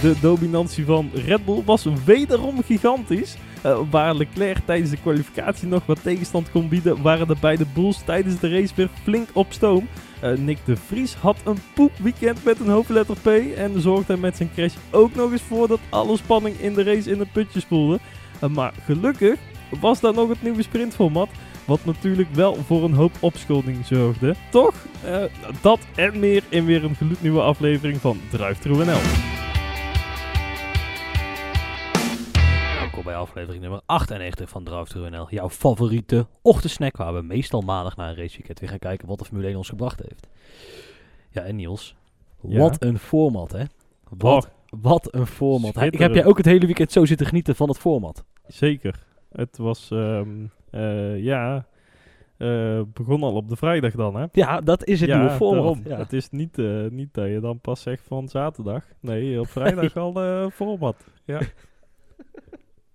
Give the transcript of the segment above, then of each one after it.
De dominantie van Red Bull was wederom gigantisch. Uh, waar Leclerc tijdens de kwalificatie nog wat tegenstand kon bieden, waren de beide Bulls tijdens de race weer flink op stoom. Uh, Nick de Vries had een poepweekend met een hoofdletter P en zorgde met zijn crash ook nog eens voor dat alle spanning in de race in het putje spoelde. Uh, maar gelukkig was daar nog het nieuwe sprintformat, wat natuurlijk wel voor een hoop opschulding zorgde. Toch? dat en meer in weer een gloednieuwe aflevering van Drive Through NL. Bij aflevering nummer 98 van Drive NL. Jouw favoriete ochtendsnack waar we meestal maandag na een raceweekend weer gaan kijken wat de Formule 1 ons gebracht heeft. Ja, en Niels, wat een format hè. Wat, oh. wat een format. Ik heb jij ook het hele weekend zo zitten genieten van het format? Zeker. Het was, um, uh, ja, uh, begon al op de vrijdag dan, hè? Ja, dat is het nieuwe format. Ja. Het is niet, uh, niet dat je dan pas zegt van zaterdag. Nee, op vrijdag al uh, format. Ja.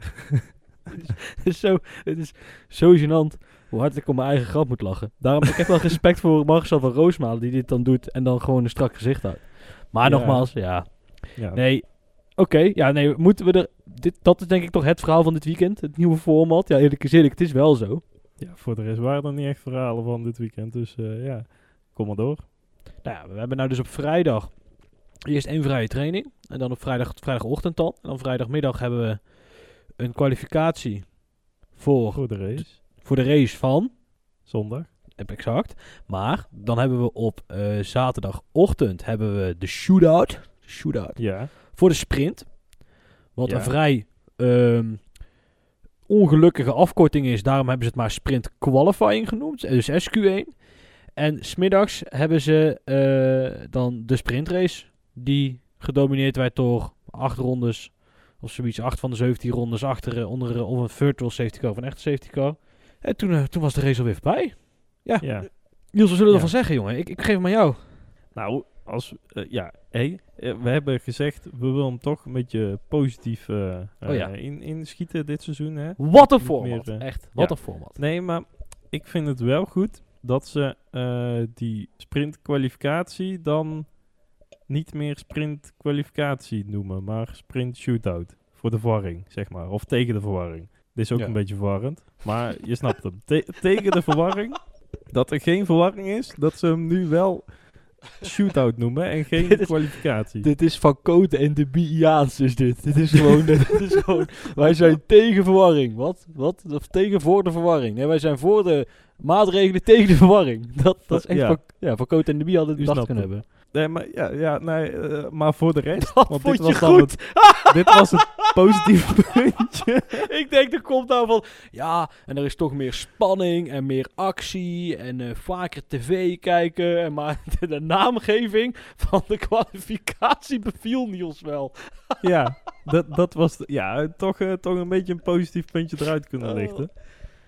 het, is zo, het is zo gênant hoe hard ik om mijn eigen grap moet lachen. Daarom ik heb wel respect voor Marcel van Roosmalen die dit dan doet en dan gewoon een strak gezicht houdt. Maar nogmaals, ja. ja. Nee, oké. ja, nee, moeten we er... Dit, dat is denk ik toch het verhaal van dit weekend. Het nieuwe format. Ja, eerlijk is eerlijk, het is wel zo. Ja, voor de rest waren er niet echt verhalen van dit weekend. Dus uh, ja, kom maar door. Nou ja, we hebben nou dus op vrijdag eerst één vrije training. En dan op vrijdag, vrijdagochtend dan. En dan vrijdagmiddag hebben we een kwalificatie voor, voor de race. Voor de race van zondag. Exact. Maar dan hebben we op uh, zaterdagochtend hebben we de shootout. Shootout. Ja. Voor de sprint. Wat een vrij um, ongelukkige afkorting is. Daarom hebben ze het maar sprint qualifying genoemd. Dus SQ1. En smiddags hebben ze uh, dan de sprintrace. Die gedomineerd werd door acht rondes of zoiets. Acht van de 17 rondes achter uh, onder uh, of een virtual safety car of een echte safety car. En toen, uh, toen was de race alweer voorbij. Ja. ja. Niels, wat zullen we ja. ervan zeggen, jongen? Ik, ik geef hem aan jou. Nou, als, ja, hey, we hebben gezegd, we willen hem toch een beetje positief uh, oh, ja. in, inschieten dit seizoen. Hè? Wat een format, meer, echt. Wat een format. Nee, maar ik vind het wel goed dat ze die sprintkwalificatie dan niet meer sprint kwalificatie noemen, maar sprint shootout. Voor de verwarring, zeg maar. Of tegen de verwarring. Dit is ook een beetje verwarrend. Maar je snapt hem. tegen de verwarring. Dat er geen verwarring is. Dat ze hem nu wel shootout noemen en geen dit is, kwalificatie. Dit is van Cote en de Biaans is dit. Dit is gewoon, dit is gewoon wij zijn tegen verwarring. Wat? Wat? Of tegen voor de verwarring. Nee, wij zijn voor de maatregelen tegen de verwarring. Dat, dat is echt ja. van, ja, van Cote en de Bie hadden het kunnen hebben. Nee, maar, ja, ja, nee, uh, maar voor de rest. Dat want dit was dan goed. Het, dit was het positieve puntje. ik denk, er komt nou van. Ja, en er is toch meer spanning en meer actie. En uh, vaker tv kijken. En maar de, de, naamgeving van de kwalificatie beviel Niels wel. ja, dat, dat was. Ja, toch, uh, toch een beetje een positief puntje eruit kunnen oh. lichten.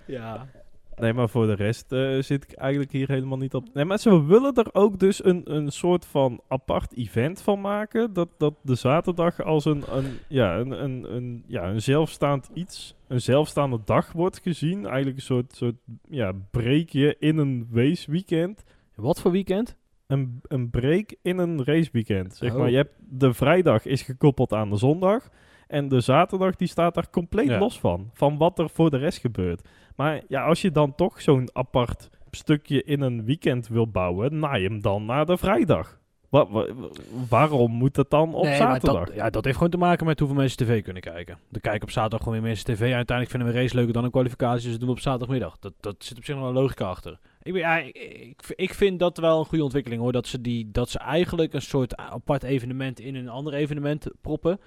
Ja. Nee, maar voor de rest uh, zit ik eigenlijk hier helemaal niet op. Nee, maar ze willen er ook dus een, een soort van apart event van maken. Dat, dat de zaterdag als een, een, ja, een, een, een, ja, een zelfstaand iets, een zelfstaande dag wordt gezien. Eigenlijk een soort, soort ja, breekje in een raceweekend. Wat voor weekend? Een, een break in een raceweekend. Zeg oh. maar, je hebt de vrijdag is gekoppeld aan de zondag. En de zaterdag die staat daar compleet los van. Van wat er voor de rest gebeurt. Maar ja, als je dan toch zo'n apart stukje in een weekend wil bouwen, naai hem dan naar de vrijdag. waarom moet het dan op zaterdag? Dat, ja, dat heeft gewoon te maken met hoeveel mensen tv kunnen kijken. Er kijken op zaterdag gewoon weer mensen tv. En uiteindelijk vinden we race leuker dan een kwalificatie. Dus doen we op zaterdagmiddag. Dat, dat zit op zich nog een logica achter. Ik, ja, ik, ik, ik, vind dat wel een goede ontwikkeling hoor. Dat ze, die, dat ze eigenlijk een soort apart evenement in een ander evenement proppen.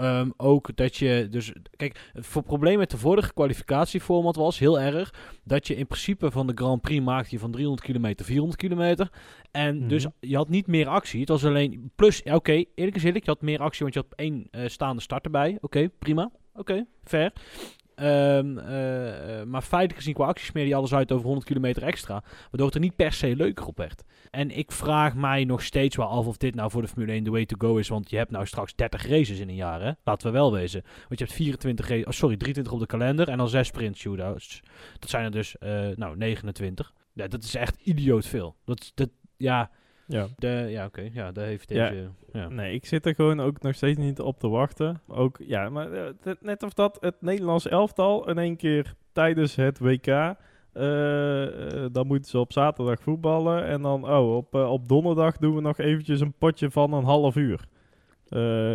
Um, ook dat je dus. Kijk, het probleem met de vorige kwalificatieformat was heel erg. Dat je in principe van de Grand Prix maakte je van 300 kilometer 400 kilometer. En mhm. dus je had niet meer actie. Het was alleen. Plus, oké, okay, eerlijk is eerlijk, je had meer actie, want je had één uh, staande start erbij. Oké, prima. Oké, fair. Um, uh, maar feitelijk gezien qua acties meer die alles uit over 100 kilometer extra. Waardoor het er niet per se leuker op werd. En ik vraag mij nog steeds wel af of dit nou voor de Formule 1 de way to go is. Want je hebt nou straks 30 races in een jaar, hè? Laten we wel wezen. Want je hebt 24 races, sorry, 23 op de kalender en dan 6 sprint shootouts. Dat zijn er dus, uh, nou, 29. Ja, dat is echt idioot veel. Dat, dat, ja, Ja. De, ja, oké. Ja, daar heeft deze... Ja. Nee, ik zit er gewoon ook nog steeds niet op te wachten. Ook, ja, maar eh, net of dat het Nederlands elftal in één keer tijdens het WK... eh, eh, dan moeten ze op zaterdag voetballen. En dan, oh, op, op donderdag doen we nog eventjes een potje van een half uur.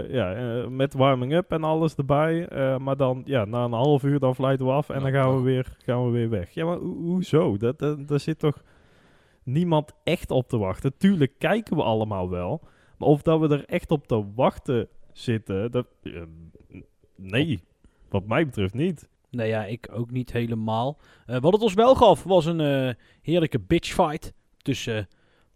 Ja, met warming-up en alles erbij. Maar dan, ja, na een half uur dan fluiten we af en dan gaan we, weer, gaan we weer weg. Ja, maar ho- hoezo? Dat, dat, daar zit toch niemand echt op te wachten. Tuurlijk kijken we allemaal wel. Maar of dat we er echt op te wachten zitten, dat, eh, nee, wat mij betreft niet. Nee, ja, ik ook niet helemaal. Eh, wat het ons wel gaf, was een eh, heerlijke bitchfight tussen eh,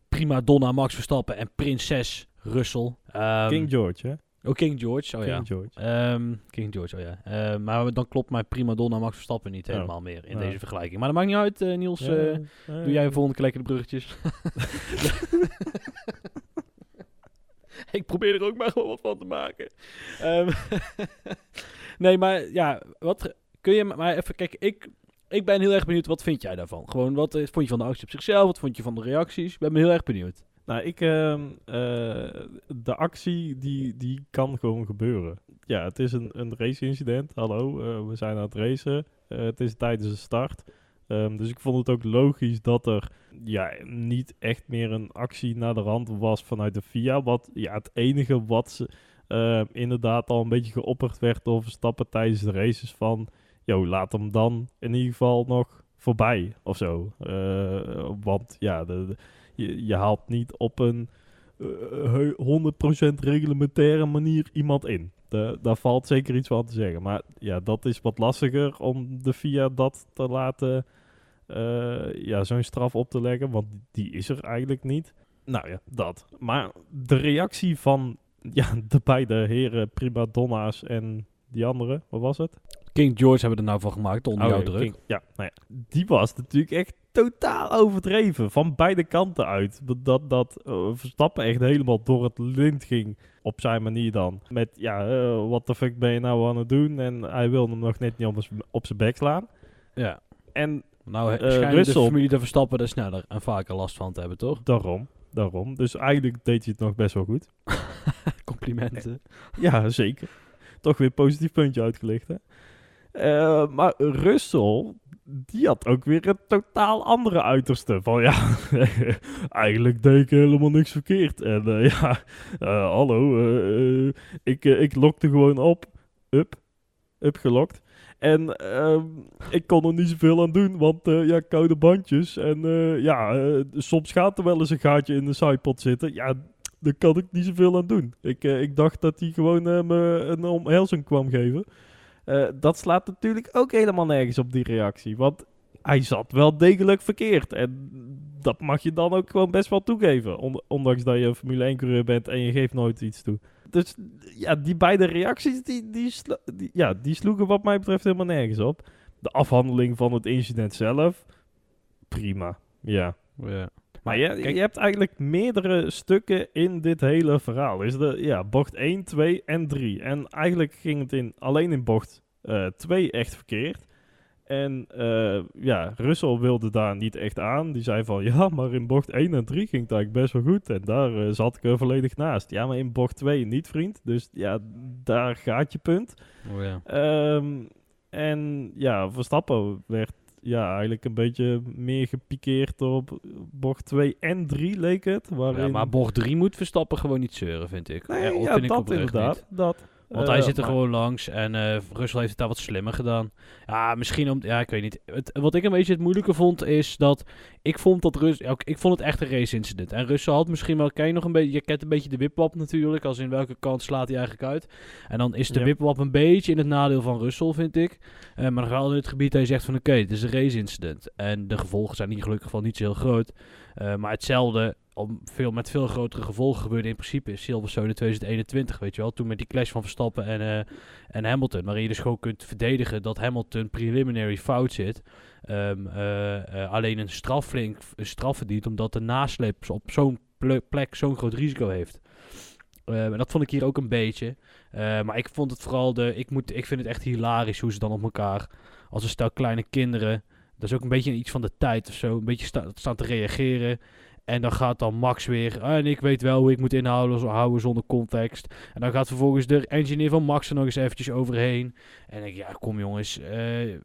prima donna Max Verstappen en prinses Russell. Ehm, King George, hè? Oh, King George, oh King ja. George. Ehm, King George, oh ja. Ehm, maar dan klopt mijn prima donna Max Verstappen niet Oh. helemaal meer in Oh. deze vergelijking. Maar dat maakt niet uit, eh, Niels. Ja, eh, doe jij volgende keer lekker de bruggetjes. ik probeer er ook maar gewoon wat van te maken. Ehm, nee, maar ja, wat kun je maar even kijken. Ik, ik ben heel erg benieuwd. Wat vind jij daarvan? Gewoon wat eh, vond je van de actie op zichzelf? Wat vond je van de reacties? Ik ben me heel erg benieuwd. Nou, ik, ehm, eh, de actie die, die kan gewoon gebeuren. Ja, het is een, een race-incident. Hallo, eh, we zijn aan het racen. Eh, het is tijdens de start. Ehm, dus ik vond het ook logisch dat er ja, niet echt meer een actie naar de rand was vanuit de FIA. Wat ja, het enige wat ze ehm, inderdaad al een beetje geopperd werd door Verstappen tijdens de races van... Yo, laat hem dan in ieder geval nog voorbij of zo. Eh, want ja, de, de- je, je haalt niet op een eh, heu- 100% reglementaire manier iemand in. Da- daar valt zeker iets van te zeggen. Maar ja, dat is wat lastiger om de FIA dat te laten, eh, ja, zo'n straf op te leggen. Want die is er eigenlijk niet. Nou ja, dat. Maar de reactie van ja, de beide heren Prima Donna's en die andere, wat was het? King George hebben we er nou van gemaakt onder Oh, jouw ja, druk. King- ja, nou ja, die was natuurlijk echt totaal overdreven. Van beide kanten uit. Dat, dat, dat eh, Verstappen echt helemaal door het lint ging. Op zijn manier dan. Met, ja, eh, wat de fuck ben je nou aan het doen? En hij wilde hem nog net niet op, op zijn bek slaan. Ja. En Nou, uh, de familie de Verstappen er sneller en vaker last van te hebben, toch? daarom, daarom. Dus eigenlijk deed hij het nog best wel goed. Complimenten. Ja, zeker. Toch weer positief puntje uitgelicht, hè? Eh, maar Russell, die had ook weer een totaal andere uiterste. Van ja, eigenlijk deed ik helemaal niks verkeerd. En eh, ja, eh, hallo, ik, ik lokte gewoon op. Up. Up gelokt. En ehm, ik kon er niet zoveel aan doen, want ja, koude bandjes. En ja, soms gaat er wel eens een gaatje in de sidepod zitten. Ja, daar kan ik niet zoveel aan doen. Ik, ik dacht dat hij gewoon me een omhelzing kwam geven. Eh, dat slaat natuurlijk ook helemaal nergens op die reactie. Want hij zat wel degelijk verkeerd. En dat mag je dan ook gewoon best wel toegeven. On- ondanks dat je een Formule 1 coureur bent en je geeft nooit iets toe. Dus ja, die beide reacties, die, die- ja, die sloegen wat mij betreft helemaal nergens op. De afhandeling van het incident zelf, prima. Ja. Ja. Maar je, kijk- je hebt eigenlijk meerdere stukken in dit hele verhaal. Is de, ja, bocht 1, 2 en 3. En eigenlijk ging het in, alleen in bocht 2 echt verkeerd. En eh, ja, Russell wilde daar niet echt aan. Die zei van, ja, maar in bocht 1 en 3 ging het eigenlijk best wel goed. En daar eh, zat ik er volledig naast. Ja, maar in bocht 2 niet, vriend. Dus ja, daar gaat je punt. Oh, ja. Ehm, en ja, Verstappen werd ja, eigenlijk een beetje meer gepikeerd op bocht 2 en 3 leek het. Waarin... Ja, maar bocht 3 moet Verstappen gewoon niet zeuren, vind ik. nee, Ja, ja, ik dat oprecht inderdaad. niet. Dat. Want Eh, hij zit er maar- gewoon langs en eh Russell heeft het daar wat slimmer gedaan. Ja, misschien om... Ja, ik weet niet. Het, wat ik een beetje het moeilijke vond, is dat... Ik vond dat Rus, ja, ik vond het echt een race incident. En Russell had misschien wel... Ken je nog een beetje... Je kent een beetje de wipwap natuurlijk. Als in welke kant slaat hij eigenlijk uit. En dan is de Ja. wipwap een beetje in het nadeel van Russell, vind ik. Eh, maar wel in het gebied dat je zegt van... Oké, het is een race incident. En de gevolgen zijn in gelukkig geval niet zo heel groot. Eh, maar hetzelfde... Om veel, met veel grotere gevolgen gebeurde in principe in Silverstone in 2021, weet je wel. Toen met die clash van Verstappen en, eh, en Hamilton. Waarin je dus gewoon kunt verdedigen dat Hamilton preliminary fout zit. Ehm, eh, alleen een straf flink een straf verdient omdat de nasleep op zo'n ple- plek zo'n groot risico heeft. Ehm, en dat vond ik hier ook een beetje. Maar ik vond het vooral de. Ik, moet, ik vind het echt hilarisch hoe ze dan op elkaar. Als een stel kleine kinderen. Dat is ook een beetje iets van de tijd of zo. Een beetje sta- staan te reageren. En dan gaat dan Max weer. "Ah, En ik weet wel hoe ik moet inhouden houden zonder context. En dan gaat vervolgens de engineer van Max er nog eens eventjes overheen. En ik, ja, kom jongens. eh,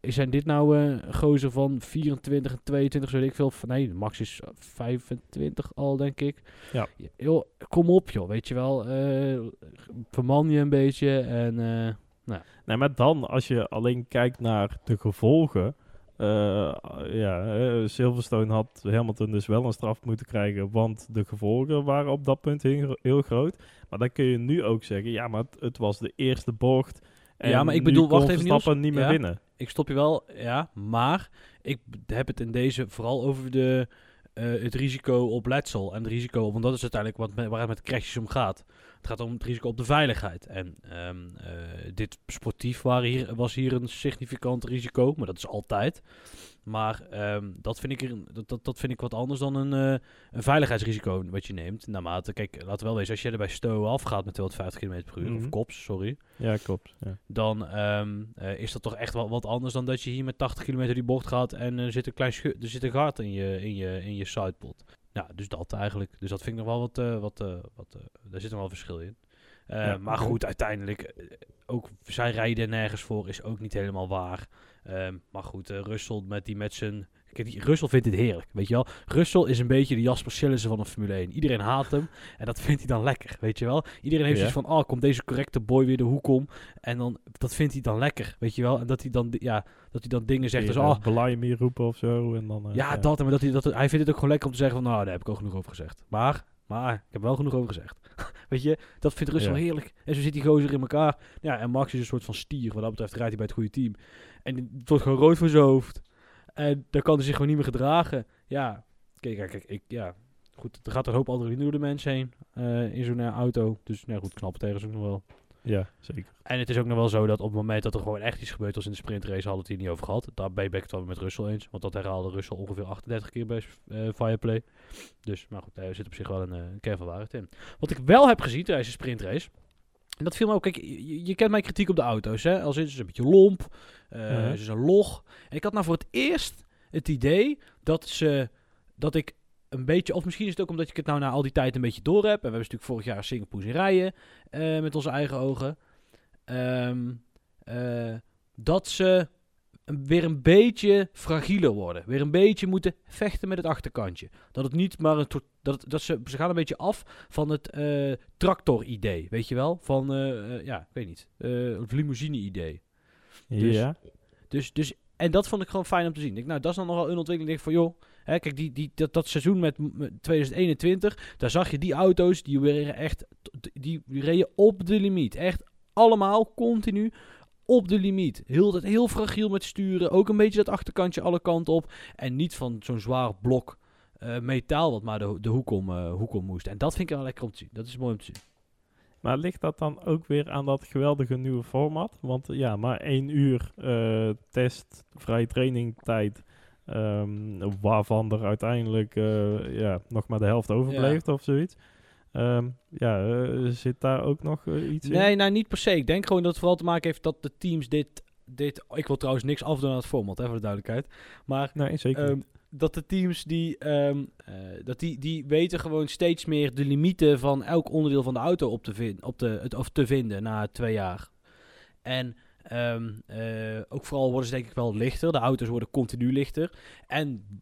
zijn dit nou eh, een gozer van 24 en 22, zo weet ik veel? Nee, Max is 25 al, denk ik. Ja. Joh, kom op joh, weet je wel. eh verman je een beetje en... eh, Nee, maar dan, als je alleen kijkt naar de gevolgen. Eh, ja, eh, Silverstone had Hamilton dus wel een straf moeten krijgen, want de gevolgen waren op dat punt heel, heel groot. Maar dan kun je nu ook zeggen, ja, maar het, het was de eerste bocht. En Ja, maar ik bedoel, wacht even, niet meer Ja? winnen. ik stop je wel, ja, maar ik heb het in deze vooral over de, eh, het risico op letsel en het risico want dat is uiteindelijk wat waar het met crashes om gaat. Het gaat om het risico op de veiligheid. En ehm, eh, dit sportief waren hier, was hier een significant risico, maar dat is altijd. Maar ehm, dat, vind ik er, dat, dat, dat vind ik wat anders dan een, eh, een veiligheidsrisico wat je neemt. Naarmate, kijk, laten we wel wezen, als je er bij Stowe afgaat met 250 km per uur, Mhm. of kops, sorry, Ja, klopt. Ja. dan ehm, eh, is dat toch echt wel wat anders dan dat je hier met 80 km die bocht gaat en er zit een klein er zit een gat in je, in je, in je sidepot. Ja, dus dat eigenlijk. Dus dat vind ik nog wel wat, eh, wat, eh, wat eh, daar zit nog wel verschil in. Ja, maar goed, uiteindelijk, ook zij rijden nergens voor is ook niet helemaal waar. Ehm, maar goed, Russell met die met zijn... Kijk, die, Russell vindt dit heerlijk, weet je wel. Russell is een beetje de Jasper Sillissen van de Formule 1. Iedereen haat hem en dat vindt hij dan lekker, weet je wel. Iedereen heeft Ja. zoiets van, oh, komt deze correcte boy weer de hoek om. En dan, dat vindt hij dan lekker, weet je wel. En dat hij dan, ja, dat hij dan dingen zegt als, Weer, oh, eh, Belaimir roepen of zo. En dan, eh, ja, dat. En maar dat hij, dat, hij vindt het ook gewoon lekker om te zeggen van, nou, daar heb ik ook genoeg over gezegd. Maar, maar, ik heb wel genoeg over gezegd. Weet je, dat vindt Russell Ja. heerlijk. En zo zit die gozer in elkaar. Ja, en Max is een soort van stier. Wat dat betreft rijdt hij bij het goede team. En het wordt gewoon rood voor zijn hoofd. En dan kan hij zich gewoon niet meer gedragen. Ja, kijk, kijk, kijk ik, ja. Goed, er gaat een hoop adrenaline door de mens heen eh, in zo'n eh, auto. Dus, nou goed, knappen tegen is ook nog wel. Ja, zeker. En het is ook nog wel zo dat op het moment dat er gewoon echt iets gebeurt als in de sprintrace, hadden we het hier niet over gehad. Daar ben ik het wel met Russell eens. Want dat herhaalde Russell ongeveer 38 keer bij eh Fireplay. Dus, maar goed, daar zit op zich wel een, een kern van waarheid in. Wat ik wel heb gezien tijdens de sprintrace. En dat viel me ook, kijk, je, je kent mijn kritiek op de auto's, hè. Als is een beetje lomp, Mhm. ze is een log. En ik had nou voor het eerst het idee dat ze, dat ik een beetje, of misschien is het ook omdat ik het nou na al die tijd een beetje door heb. En we hebben natuurlijk vorig jaar Singapore zien rijden eh, met onze eigen ogen. Ehm, eh, dat ze weer een beetje fragieler worden. Weer een beetje moeten vechten met het achterkantje. Dat het niet maar een... Dat, dat ze, ze gaan een beetje af van het eh tractor-idee, weet je wel? Van, eh, eh, ja, ik weet niet. het limousine-idee. Dus- ja. Dus, dus, en dat vond ik gewoon fijn om te zien. Ik, denk, nou, dat is dan nogal een ontwikkeling. Ik denk van, joh, hè, kijk, die, die, dat, dat seizoen met, met 2021, daar zag je die auto's, die werden echt, die, die reden op de limiet. Echt allemaal continu op de limiet. Heel, dat heel fragiel met sturen. Ook een beetje dat achterkantje alle kanten op. En niet van zo'n zwaar blok eh, metaal wat maar de, de hoek, om, eh, hoek om moest. En dat vind ik wel lekker om te zien. Dat is mooi om te zien. Maar ligt dat dan ook weer aan dat geweldige nieuwe format? Want ja, maar één uur eh, test, vrije trainingtijd. ehm, waarvan er uiteindelijk ja, nog maar de helft overbleef of zoiets. Ehm, ja, eh, zit daar ook nog eh, iets in? Nee, nou niet per se. Ik denk gewoon dat het vooral te maken heeft dat de teams dit... dit ik wil trouwens niks afdoen aan het format, hè, voor de duidelijkheid. Maar Nee, zeker Ehm, dat de teams die, ehm, eh, dat die, die weten gewoon steeds meer de limieten van elk onderdeel van de auto op te, vin op te, het, of te vinden na twee jaar. En ook vooral worden ze denk ik wel lichter. De auto's worden continu lichter. En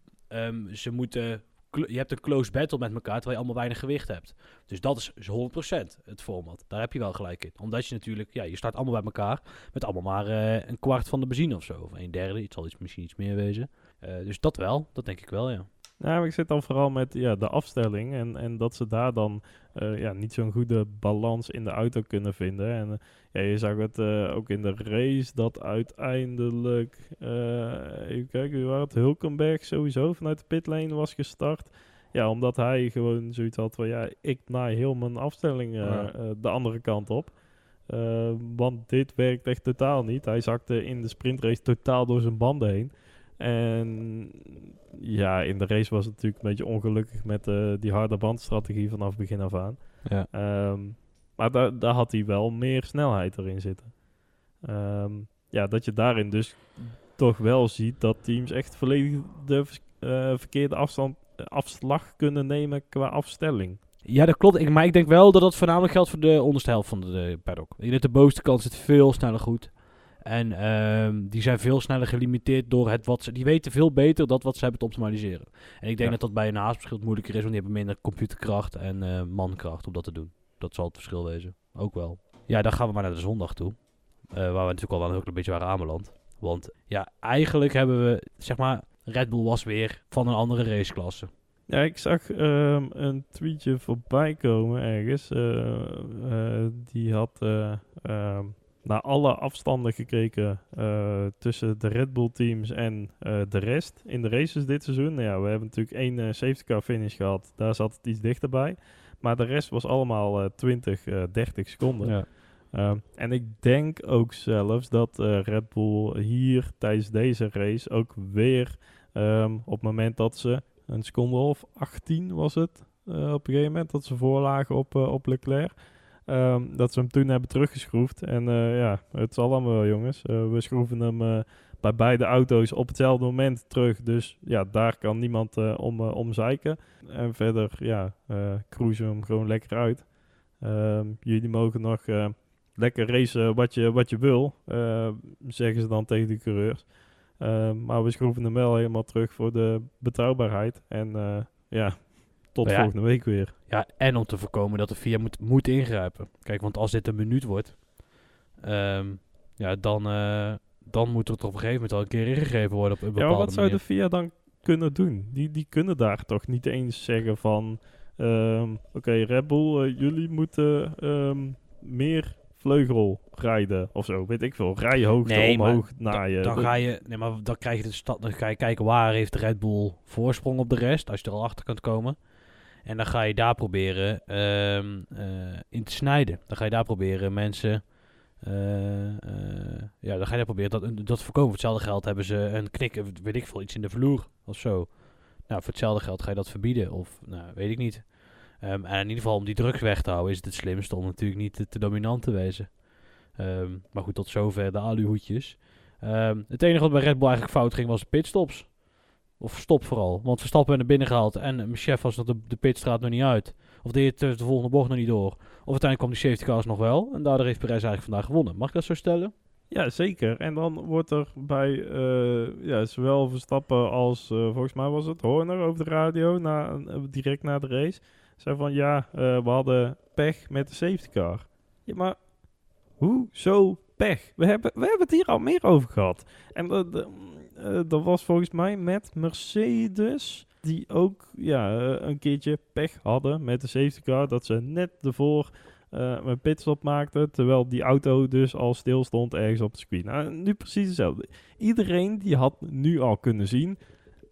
ze moeten. Je hebt een close battle met elkaar terwijl je allemaal weinig gewicht hebt. Dus dat is is 100% het format. Daar heb je wel gelijk in. Omdat je natuurlijk, ja, je start allemaal bij elkaar. Met allemaal maar eh, een kwart van de benzine of zo. Of een derde. Het zal iets, misschien iets meer wezen. Eh, dus dat wel, dat denk ik wel, ja. Nou, ik zit dan vooral met ja, de afstelling. En, en dat ze daar dan eh, ja, niet zo'n goede balans in de auto kunnen vinden. En eh, ja, je zag het eh, ook in de race dat uiteindelijk, even kijken, wie was het? Hulkenberg sowieso vanuit de pitlane was gestart. Ja, omdat hij gewoon zoiets had van, ja, ik naai heel mijn afstelling Ja. de andere kant op. Want dit werkt echt totaal niet. Hij zakte in de sprintrace totaal door zijn banden heen. En ja, in de race was het natuurlijk een beetje ongelukkig met eh, die harde bandstrategie vanaf begin af aan. Ja. Ehm, maar daar, daar had hij wel meer snelheid erin zitten. Ehm, ja, dat je daarin dus toch wel ziet dat teams echt volledig de eh, verkeerde afstand afslag kunnen nemen qua afstelling. Ja, dat klopt. Ik, maar ik denk wel dat dat voornamelijk geldt voor de onderste helft van de, de paddock. Ik denk dat de bovenste kant zit veel sneller goed. En ehm, die zijn veel sneller gelimiteerd door het wat ze... Die weten veel beter dat wat ze hebben te optimaliseren. En ik denk Ja. dat dat bij een haas verschil moeilijker is, want die hebben minder computerkracht en eh, mankracht om dat te doen. Dat zal het verschil wezen. Ook wel. Ja, dan gaan we maar naar de zondag toe. Eh, waar we natuurlijk al wel een heel klein beetje waren aanbeland. Want ja, eigenlijk hebben we, zeg maar, Red Bull was weer van een andere raceklasse. Ja, ik zag ehm, een tweetje voorbij komen ergens. Eh, eh, die had eh, ehm, naar alle afstanden gekeken eh, tussen de Red Bull teams en eh, de rest in de races dit seizoen. Nou ja, we hebben natuurlijk één eh, safety car finish gehad. Daar zat het iets dichterbij. Maar de rest was allemaal eh 20, eh 30 seconden. Ja. Ehm, en ik denk ook zelfs dat Red Bull hier tijdens deze race ook weer ehm, op het moment dat ze een seconde of 18 was het op een gegeven moment dat ze voorlagen op, op Leclerc. Ehm, dat ze hem toen hebben teruggeschroefd. En eh, ja, het zal allemaal wel jongens. Eh, we schroeven hem eh, bij beide auto's op hetzelfde moment terug. Dus ja, daar kan niemand om, zeiken. En verder, ja, cruisen hem gewoon lekker uit. Ehm, jullie mogen nog lekker racen wat je, wat je wil, zeggen ze dan tegen de coureurs. Ehm, maar we schroeven hem wel helemaal terug voor de betrouwbaarheid. En ja, tot ja. volgende week weer. Ja, en om te voorkomen dat de VIA moet, moet ingrijpen. Kijk, want als dit een minuut wordt, ehm, ja, dan, eh, dan moet er toch op een gegeven moment al een keer ingegrepen worden op een Ja, bepaalde maar wat zou de. VIA dan kunnen doen? Die, die kunnen daar toch niet eens zeggen van... ehm, Oké, Red Bull, eh, jullie moeten ehm, meer vleugel rijden of zo. Weet ik veel. Rijhoogte Nee, omhoog Dan, naaien. dan Dat- ga je, nee, maar dan krijg je de stad, dan ga je kijken waar heeft de Red Bull voorsprong op de rest, als je er al achter kunt komen. En dan ga je daar proberen ehm, eh, in te snijden. Dan ga je daar proberen mensen, eh, eh, ja, dan ga je daar proberen dat, dat voorkomen. Voor hetzelfde geld hebben ze een knik, weet ik veel, iets in de vloer of zo. Nou, voor hetzelfde geld ga je dat verbieden of, nou, weet ik niet. Ehm, en in ieder geval om die drugs weg te houden is het het slimste om natuurlijk niet te, dominant te wezen. Ehm, maar goed, tot zover de aluhoedjes. Het enige wat bij Red Bull eigenlijk fout ging was de pitstops. Of stop vooral. Want Verstappen werd naar binnen gehaald en mijn chef was nog de, de pitstraat nog niet uit. Of deed het de volgende bocht nog niet door. Of uiteindelijk kwam die safety cars nog wel. En daardoor heeft Perez eigenlijk vandaag gewonnen. Mag ik dat zo stellen? Ja, zeker. En dan wordt er bij eh, ja, zowel Verstappen als, eh, volgens mij was het Horner over de radio, na, eh, direct na de race, zei van ja, eh, we hadden pech met de safety car. Ja, maar hoezo pech? We hebben, we hebben het hier al meer over gehad. En eh, dat was volgens mij met Mercedes, die ook ja, eh, een keertje pech hadden met de safety car, dat ze net ervoor eh een pitstop maakte, terwijl die auto dus al stil stond ergens op de screen. Nou, nu precies hetzelfde. Iedereen die had nu al kunnen zien,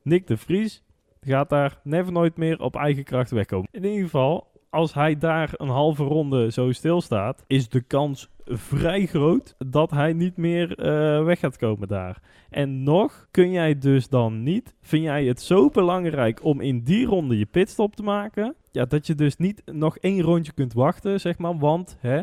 Nick de Vries gaat daar never nooit meer op eigen kracht wegkomen. In ieder geval, als hij daar een halve ronde zo stilstaat, is de kans vrij groot dat hij niet meer eh, weg gaat komen daar. En nog kun jij dus dan niet, vind jij het zo belangrijk om in die ronde je pitstop te maken, ja, dat je dus niet nog één rondje kunt wachten, zeg maar, want hè,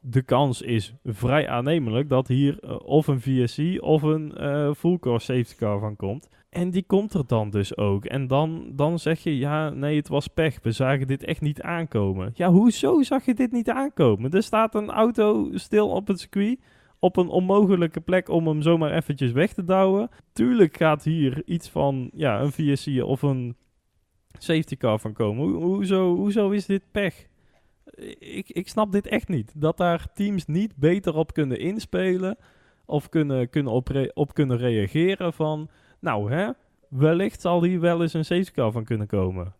de kans is vrij aannemelijk dat hier eh, of een VSC of een eh full safety car van komt. En die komt er dan dus ook. En dan, dan zeg je, ja, nee, het was pech. We zagen dit echt niet aankomen. Ja, hoezo zag je dit niet aankomen? Er staat een auto stil op het circuit op een onmogelijke plek om hem zomaar eventjes weg te douwen. Tuurlijk gaat hier iets van ja, een VSC of een safety car van komen. Hoe, hoezo, hoezo is dit pech? Ik, ik snap dit echt niet. Dat daar teams niet beter op kunnen inspelen of kunnen, kunnen op, kunnen reageren van... Nou hè, wellicht zal hier wel eens een safety car van kunnen komen.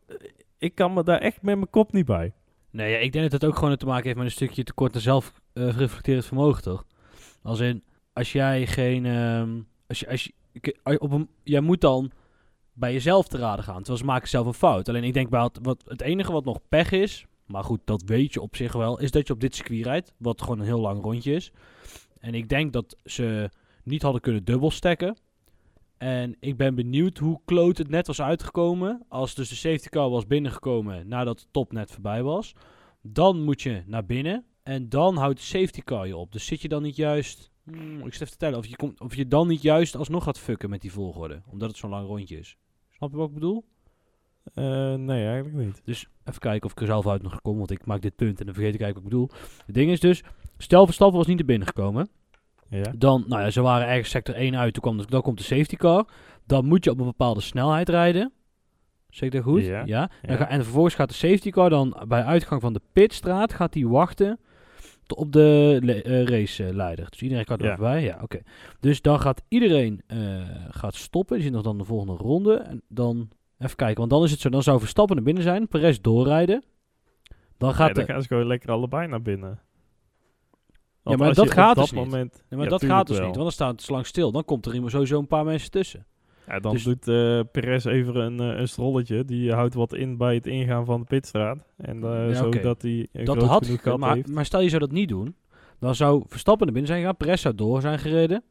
Ik kan me daar echt met mijn kop niet bij. Nee, ja, ik denk dat het ook gewoon te maken heeft met een stukje tekort aan zelf eh, vermogen, toch? Als in, als jij geen... ehm, als je, als je, op een, jij moet dan bij jezelf te raden gaan. Terwijl ze maken zelf een fout. Alleen ik denk bij wat, het enige wat nog pech is... Maar goed, dat weet je op zich wel. Is dat je op dit circuit rijdt. Wat gewoon een heel lang rondje is. En ik denk dat ze niet hadden kunnen dubbelstekken. En ik ben benieuwd hoe kloot het net was uitgekomen. Als dus de safety car was binnengekomen nadat de top net voorbij was. Dan moet je naar binnen. En dan houdt de safety car je op. Dus zit je dan niet juist... Hmm, ik zit even te tellen. Of je, of je dan niet juist alsnog gaat fucken met die volgorde. Omdat het zo'n lang rondje is. Snap je wat ik bedoel? Eh, nee, eigenlijk niet. Dus even kijken of ik er zelf uit nog kom, want ik maak dit punt en dan vergeet ik eigenlijk wat ik bedoel. Het ding is dus, stel Verstappen was niet er binnen gekomen. Ja. Dan, nou ja, ze waren ergens sector 1 uit, toen kwam de, dan komt de safety car. Dan moet je op een bepaalde snelheid rijden. Zeg ik dat goed? Ja, Dan ja. ga- en vervolgens gaat de safety car dan bij uitgang van de pitstraat, gaat die wachten op de eh, raceleider. Dus iedereen kan er Ja. voorbij. Ja, oké. Dus dan gaat iedereen eh, gaat stoppen. Die zit nog dan de volgende ronde. En dan, even kijken, want dan is het zo, dan zou Verstappen naar binnen zijn, Perez doorrijden. Dan Ja, gaat dan de, gaan ze gewoon lekker allebei naar binnen. maar Want als dat op gaat dat dus niet. moment, Nee, maar Ja, dat gaat dus wel. niet, want dan staat het te lang stil. Dan komt er iemand sowieso een paar mensen tussen. Ja, dan Dus- doet eh Perez even een, eh, een strolletje. Die houdt wat in bij het ingaan van de pitstraat. En eh, Ja, oké. zodat hij een dat groot had genoeg gat maar, heeft. maar stel je zou dat niet doen, dan zou Verstappen naar binnen zijn gegaan, Perez zou door zijn gereden.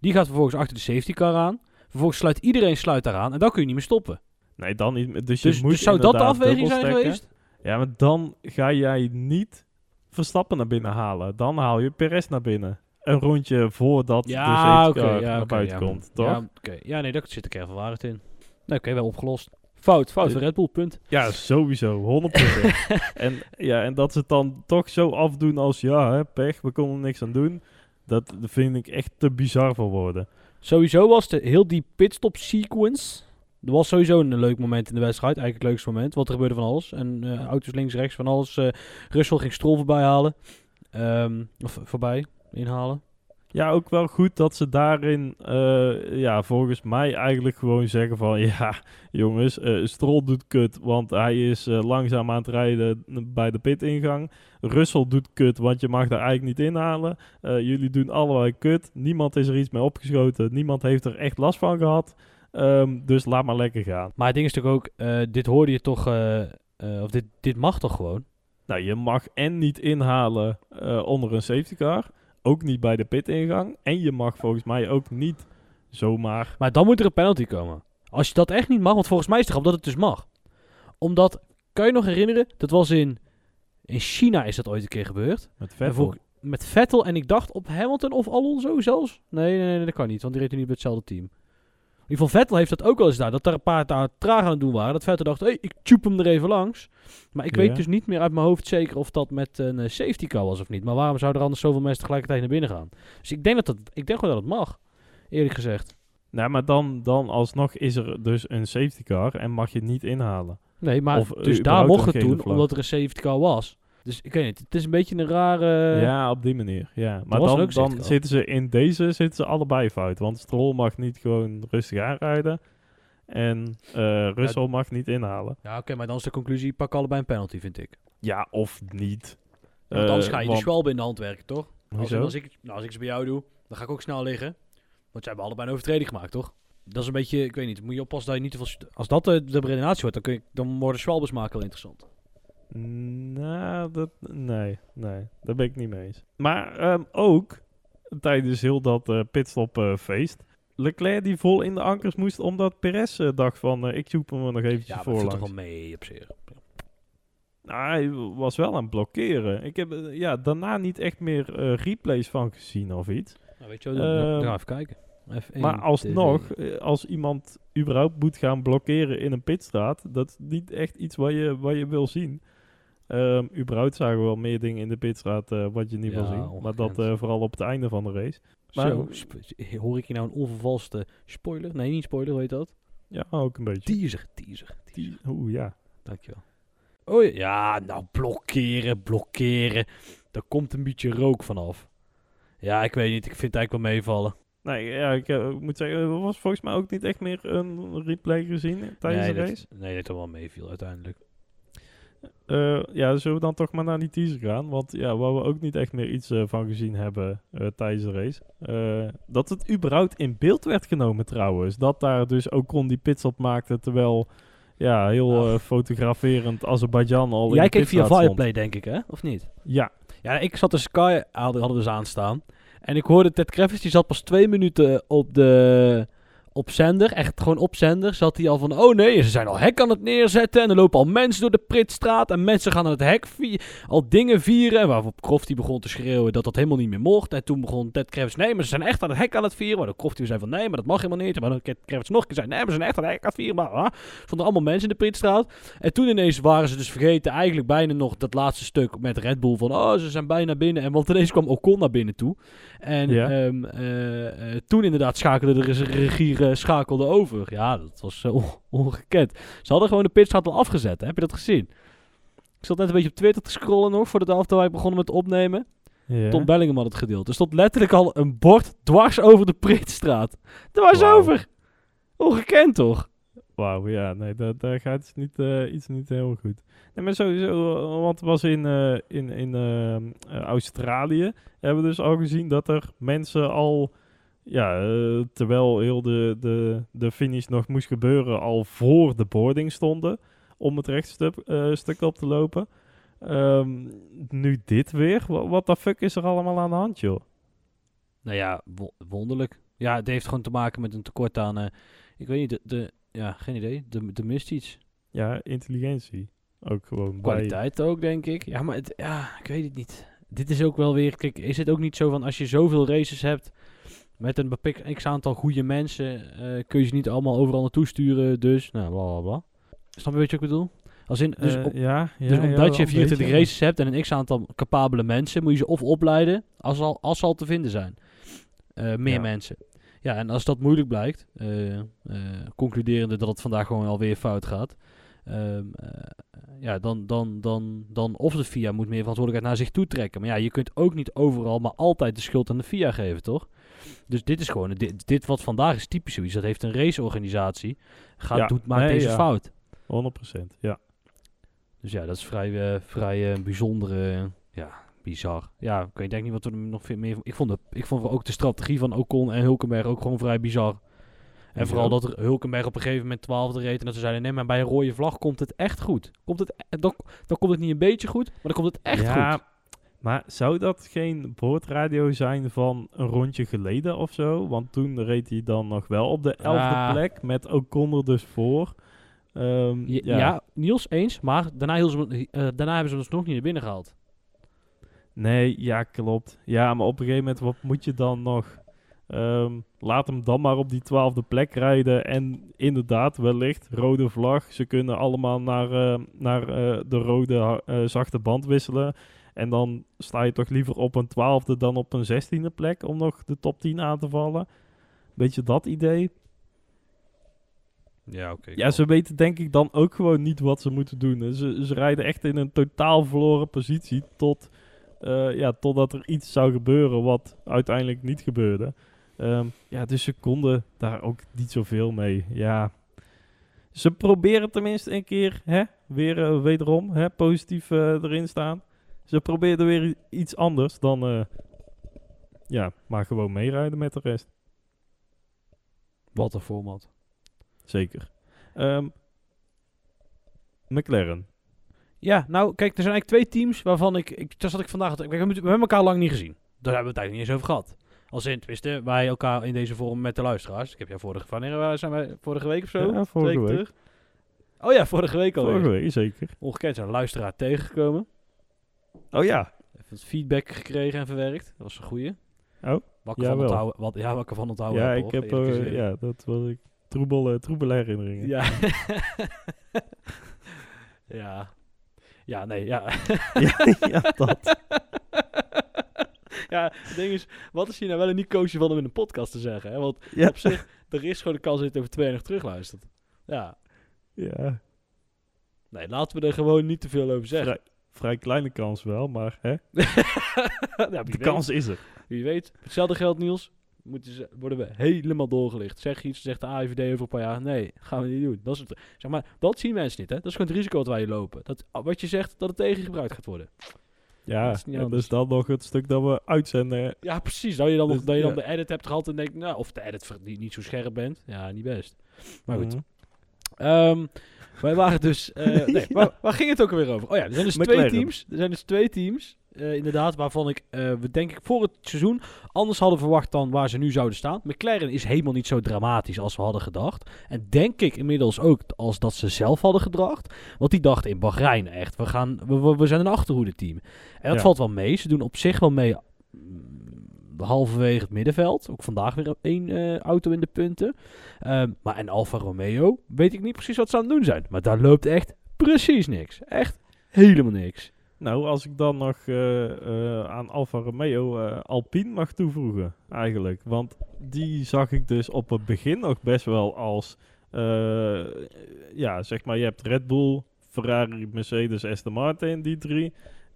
Die gaat vervolgens achter de safety car aan. Vervolgens sluit iedereen sluit daaraan en dan kun je niet meer stoppen. Nee, dan niet. Dus, je Dus, moet dus zou dat de afweging zijn geweest? Ja, maar dan ga jij niet Verstappen naar binnen halen. Dan haal je Perez naar binnen. Een rondje voordat de Ja, oké. car ja, naar buiten ja. komt, toch? Ja, Ja, ja, nee, daar zit kern van waarheid in. Nee, oké, wel opgelost. Fout, fout voor Red Bull, punt. sowieso. 100%. en, ja, en dat ze het dan toch zo afdoen als... Ja, hè, pech, we konden niks aan doen. Dat vind ik echt te bizar voor woorden. Sowieso was de, heel die pitstop sequence. Er was sowieso een leuk moment in de wedstrijd. Eigenlijk het leukste moment. Want er gebeurde van alles. En eh, auto's links, rechts, van alles. eh Russell ging Stroll voorbij halen. Ehm, of voorbij, inhalen. Ja, ook wel goed dat ze daarin, eh, ja, volgens mij eigenlijk gewoon zeggen van, ja, jongens, eh Stroll doet kut, want hij is eh, langzaam aan het rijden bij de pitingang. Russell doet kut, want je mag daar eigenlijk niet inhalen. Eh, jullie doen allebei kut. Niemand is er iets mee opgeschoten. Niemand heeft er echt last van gehad. Ehm, dus laat maar lekker gaan. Maar het ding is natuurlijk ook, eh, dit hoorde je toch, eh, eh, of dit, dit mag toch gewoon? Nou, je mag en niet inhalen onder een safety car. Ook niet bij de pitingang. En je mag volgens mij ook niet zomaar Maar dan moet er een penalty komen. Als je dat echt niet mag, want volgens mij is het erop dat het dus mag. Omdat, kan je nog herinneren, dat was in, in China is dat ooit een keer gebeurd. met Vettel. met Vettel en ik dacht op Hamilton of Alonso zelfs. Nee, nee, nee, dat kan niet, want die reed nu niet bij hetzelfde team. In ieder geval Vettel heeft dat ook wel eens daar. Dat er een paar daar traag aan het doen waren. Dat Vettel dacht, hey, ik tjoep hem er even langs. Maar ik Ja. weet dus niet meer uit mijn hoofd zeker of dat met een eh, safety car was of niet. Maar waarom zouden er anders zoveel mensen tegelijkertijd naar binnen gaan? Dus ik denk, dat dat, ik denk gewoon dat het mag. Eerlijk gezegd. Nou, maar dan, dan alsnog is er dus een safety car en mag je het niet inhalen. Nee, maar Of, dus daar mocht het toen, vlag. omdat er een safety car was. Dus ik weet niet, het is een beetje een rare... ja, op die manier. Ja. Maar dan, dan zitten ze in deze zitten ze allebei fout. Want Stroll mag niet gewoon rustig aanrijden. En eh Russell mag niet inhalen. Ja, oké, maar dan is de conclusie, pak allebei een penalty, vind ik. Ja, of niet. Ja, want anders Eh, ga je want- de schwalbe in de hand werken, toch? Als, als, ik, nou, als ik ze bij jou doe, dan ga ik ook snel liggen. Want zij hebben allebei een overtreding gemaakt, toch? Dat is een beetje, ik weet niet, moet je oppassen dat je niet te veel... Als dat de, de redenatie wordt, dan, kun je, dan worden schwalbes maken wel interessant. Nou, dat, nee, nee, daar ben ik niet mee eens. Maar ehm, ook tijdens heel dat eh pitstopfeest. Leclerc die vol in de ankers moest omdat Perez eh, dacht van ik zoek hem er nog eventjes Ja, voor het viel toch wel mee op zich. Nou, hij was wel aan het blokkeren. Ik heb eh, ja, daarna niet echt meer eh, replays van gezien of iets. Nou, weet je wat, we doen? dan Ehm, even kijken. F1 maar alsnog, TV. eh, als iemand überhaupt moet gaan blokkeren in een pitstraat, dat is niet echt iets wat je, wat je wil zien. Ehm überhaupt zagen we wel meer dingen in de pitstraat eh, wat je niet wil zien. Maar dat eh, vooral op het einde van de race. maar- Zo, hoor ik hier nou een onvervalste spoiler? Nee, niet spoiler, hoe heet dat? Ja, ook een beetje. Teaser, teaser. Die, Oeh, ja. Dankjewel. Oh ja, ja, nou blokkeren, blokkeren. Daar komt een beetje rook vanaf. Ja, ik weet niet. Ik vind het eigenlijk wel meevallen. Nee, ja, ik, eh, moet zeggen, er was volgens mij ook niet echt meer een replay gezien tijdens nee, de dat- race. nee, dat er wel meeviel uiteindelijk. Eh, ja, zullen we dan toch maar naar die teaser gaan? Want ja, waar we ook niet echt meer iets eh, van gezien hebben eh, tijdens de race. dat het überhaupt in beeld werd genomen trouwens. Dat daar dus Ocon die pitstop maakte terwijl... Ja, heel fotograferend Azerbeidzjan al in Jij keek via. Viaplay, denk ik, hè? Of niet? Ja, Ja, ik zat de Sky, hadden hadden dus aanstaan. En ik hoorde Ted Kravitz, die zat pas twee minuten op de, op zender, echt gewoon op zender, zat hij al van... Oh nee, ze zijn al hek aan het neerzetten. En er lopen al mensen door de Pritstraat. En mensen gaan aan het hek al dingen vieren. Waarop Crofty begon te schreeuwen dat dat helemaal niet meer mocht. En toen begon Ted Kravitz... Nee, maar ze zijn echt aan het hek aan het vieren. Maar dan Crofty zei van... Nee, maar dat mag helemaal niet. Maar dan Kravitz nog een keer zei... Nee, maar ze zijn echt aan het hek aan het vieren. Maar ah, stonden allemaal mensen in de Pritstraat. En toen ineens waren ze dus vergeten eigenlijk bijna nog dat laatste stuk met Red Bull van oh, ze zijn bijna binnen. En want ineens kwam Ocon naar binnen toe. En Ja. eh, eh, toen inderdaad schakelde de re- regie eh, schakelde over. Ja, dat was eh, on- ongekend. Ze hadden gewoon de pitstraat al afgezet. Hè? Heb je dat gezien? Ik zat net een beetje op Twitter te scrollen nog voordat de afterwijk begonnen met opnemen. Ja. Tom Bellingham had het gedeeld. Er stond letterlijk al een bord dwars over de Pritstraat. Dwars Wauw. over! Ongekend toch? Wauw, ja, nee, dat, daar gaat iets niet, eh, iets niet heel goed. Nee, maar sowieso, eh, want het was in, eh, in, in ehm, eh, Australië, hebben we dus al gezien dat er mensen al, ja, eh, terwijl heel de, de, de finish nog moest gebeuren, al voor de boarding stonden om het rechtstuk eh, stuk op te lopen. Ehm, nu dit weer, Wa- wat de fuck is er allemaal aan de hand, joh? Nou ja, wo- wonderlijk. Ja, het heeft gewoon te maken met een tekort aan... eh, ik weet niet, de, de... Ja, geen idee. De, de mist iets. Ja, intelligentie. Ook gewoon bij... Kwaliteit ook, denk ik. Ja, maar het, ja, ik weet het niet. Dit is ook wel weer... Kijk, is het ook niet zo van als je zoveel races hebt... Met een beperkt x-aantal goede mensen... eh, kun je ze niet allemaal overal naartoe sturen. Dus, nou, bla, bla, bla. Snap je wat je ook bedoel? Als in, dus, Eh, op- ja, ja, dus omdat je een 24 beetje. races hebt en een x-aantal capabele mensen... moet je ze of opleiden als, al, als al te vinden zijn. Eh, meer mensen. Ja, en als dat moeilijk blijkt, concluderende dat het vandaag gewoon alweer fout gaat, ehm, eh, ja, dan, dan, dan, dan of de FIA moet meer verantwoordelijkheid naar zich toe trekken. Maar ja, je kunt ook niet overal maar altijd de schuld aan de FIA geven, toch? Dus dit is gewoon, dit, dit wat vandaag is typisch zoiets. Dat heeft een raceorganisatie, gaat, Ja, doet, maakt nee, deze ja. fout. 100%, ja. Dus ja, dat is vrij, eh, vrij eh, bijzondere, ja, bizar. Ja, ik weet denk niet wat er nog veel meer... Ik vond, de, ik vond ook de strategie van Ocon en Hulkenberg ook gewoon vrij bizar. En Ja. vooral dat er Hulkenberg op een gegeven moment twaalfde reed en dat ze zeiden, nee, maar bij een rode vlag komt het echt goed. Komt het, e- dan, dan komt het niet een beetje goed, maar dan komt het echt ja, goed. Maar zou dat geen boordradio zijn van een rondje geleden of zo? Want toen reed hij dan nog wel op de elfde Ah. plek met Ocon er dus voor. Ehm, Ja, ja. ja, Niels, eens, maar daarna, ze, eh, daarna hebben ze ons nog niet naar binnen gehaald. Nee, ja, klopt. Ja, maar op een gegeven moment, wat moet je dan nog? Ehm, laat hem dan maar op die twaalfde plek rijden. En inderdaad, wellicht, rode vlag. Ze kunnen allemaal naar, eh, naar eh, de rode zachte band wisselen. En dan sta je toch liever op een twaalfde dan op een zestiende plek om nog de top 10 aan te vallen. Beetje dat idee. Ja, oké. Ja, ze weten denk ik dan ook gewoon niet wat ze moeten doen. Ze, ze rijden echt in een totaal verloren positie tot, eh, ja, totdat er iets zou gebeuren wat uiteindelijk niet gebeurde. Ehm, ja, dus ze konden daar ook niet zoveel mee. Ja, ze proberen tenminste een keer, hè, weer eh, wederom, hè, positief eh, erin staan. Ze probeerden weer iets anders dan, eh, ja, maar gewoon meerijden met de rest. Wat een format. Zeker. Ehm, McLaren. Ja, nou, kijk, er zijn eigenlijk twee teams waarvan ik... ik dat zat ik vandaag... We hebben, we hebben elkaar lang niet gezien. Daar hebben we het eigenlijk niet eens over gehad. Als in, tenminste, wij elkaar in deze vorm met de luisteraars. Ik heb jou vorige... Wanneer waren- zijn wij? Vorige week of zo? Ja, vorige week. terug? Oh ja, vorige week al. Vorige week, zeker. Ongekend zijn een luisteraar tegengekomen. Oh ja. Even feedback gekregen en verwerkt. Dat was een goeie. Oh, Wat ik ervan jawel. onthouden, wat, ja, ervan onthouden ja, heb, ik heb, gezegd. ja, dat was ik. Troebel, eh, troebele herinneringen. Ja. ja. Ja, nee, ja. ja, ja, dat. ja, het ding is, wat is hier nou wel een niet koosje van om in een podcast te zeggen? Hè? Want Ja. op zich, er is gewoon de kans dat je het over twee jaar nog terugluistert. Ja. Ja, Nee, laten we er gewoon niet te veel over zeggen. Vrij, kleine kans wel, maar hè, ja, de weet. kans is er. Wie weet. Hetzelfde geldt, Niels. Moeten ze, worden we helemaal doorgelicht. Zeg iets, zegt de AIVD over een paar jaar. Nee, gaan we niet doen. Dat, is het, zeg maar, dat zien mensen niet. Hè? Dat is gewoon het risico dat wij lopen. Dat, wat je zegt, dat het tegengebruikt gaat worden. Ja, Dat is niet dus dan nog het stuk dat we uitzenden. Ja, precies. Dat je dan, nog, Dus, dat je dan ja. de edit hebt gehad en denkt, nou, of de edit die niet zo scherp bent. Ja, niet best. Maar goed. Mhm. Ehm, wij waren dus... eh, nee, waar, waar ging het ook alweer over? Oh ja, er zijn dus twee teams. Er zijn dus twee teams eh, inderdaad, waarvan ik, eh, we denk ik voor het seizoen anders hadden verwacht dan waar ze nu zouden staan. McLaren is helemaal niet zo dramatisch als we hadden gedacht. En denk ik inmiddels ook als dat ze zelf hadden gedacht. Want die dachten in Bahrein echt, we, gaan, we, we, we zijn een achterhoede team. En dat Ja. valt wel mee. Ze doen op zich wel mee halverwege het middenveld. Ook vandaag weer één eh, auto in de punten. Ehm, maar en Alfa Romeo, weet ik niet precies wat ze aan het doen zijn. Maar daar loopt echt precies niks. Echt helemaal niks. Nou, als ik dan nog eh, eh, aan Alfa Romeo Alpine mag toevoegen, eigenlijk. Want die zag ik dus op het begin nog best wel als... ja, zeg maar, je hebt Red Bull, Ferrari, Mercedes, Aston Martin, die drie.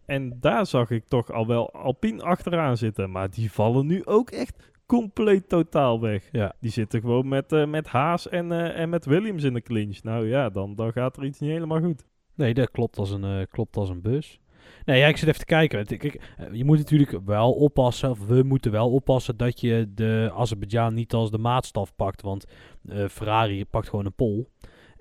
En daar zag ik toch al wel Alpine achteraan zitten. Maar die vallen nu ook echt compleet totaal weg. Ja. Die zitten gewoon met, eh, met Haas en, eh, en met Williams in de clinch. Nou ja, dan, dan gaat er iets niet helemaal goed. Nee, dat klopt als een, eh, klopt als een bus. Nee, ja, ik zit even te kijken. Je moet natuurlijk wel oppassen, of we moeten wel oppassen dat je de Azerbeidzjan niet als de maatstaf pakt. Want Ferrari pakt gewoon een pol.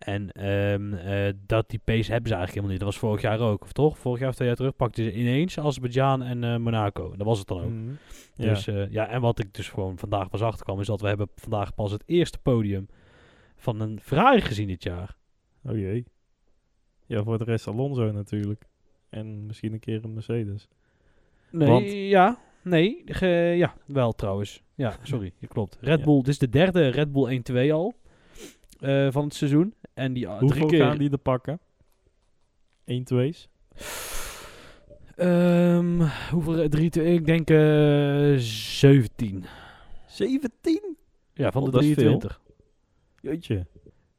En ehm, eh, dat die pace hebben ze eigenlijk helemaal niet. Dat was vorig jaar ook, of toch? Vorig jaar of twee jaar terug pakten ze ineens Azerbeidzjan en eh, Monaco. Dat was het dan ook. Mhm. Ja. Dus eh, ja, en wat ik dus gewoon vandaag pas achterkwam, is dat we hebben vandaag pas het eerste podium van een Ferrari gezien dit jaar. Oh jee. Ja, voor de rest Alonso natuurlijk. En misschien een keer een Mercedes. Nee, Want- ja, nee, ge- ja, wel trouwens. Ja, sorry, je klopt. Red Ja. Bull, dit is de derde Red Bull 1-2 al van het seizoen. En die drie Hoeveel keer... gaan die er pakken? 1 2's. Ehm, hoeveel? Drie, twee- ik denk eh 17. 17? Ja, van Oh, de dat is veel. 23. Jeetje.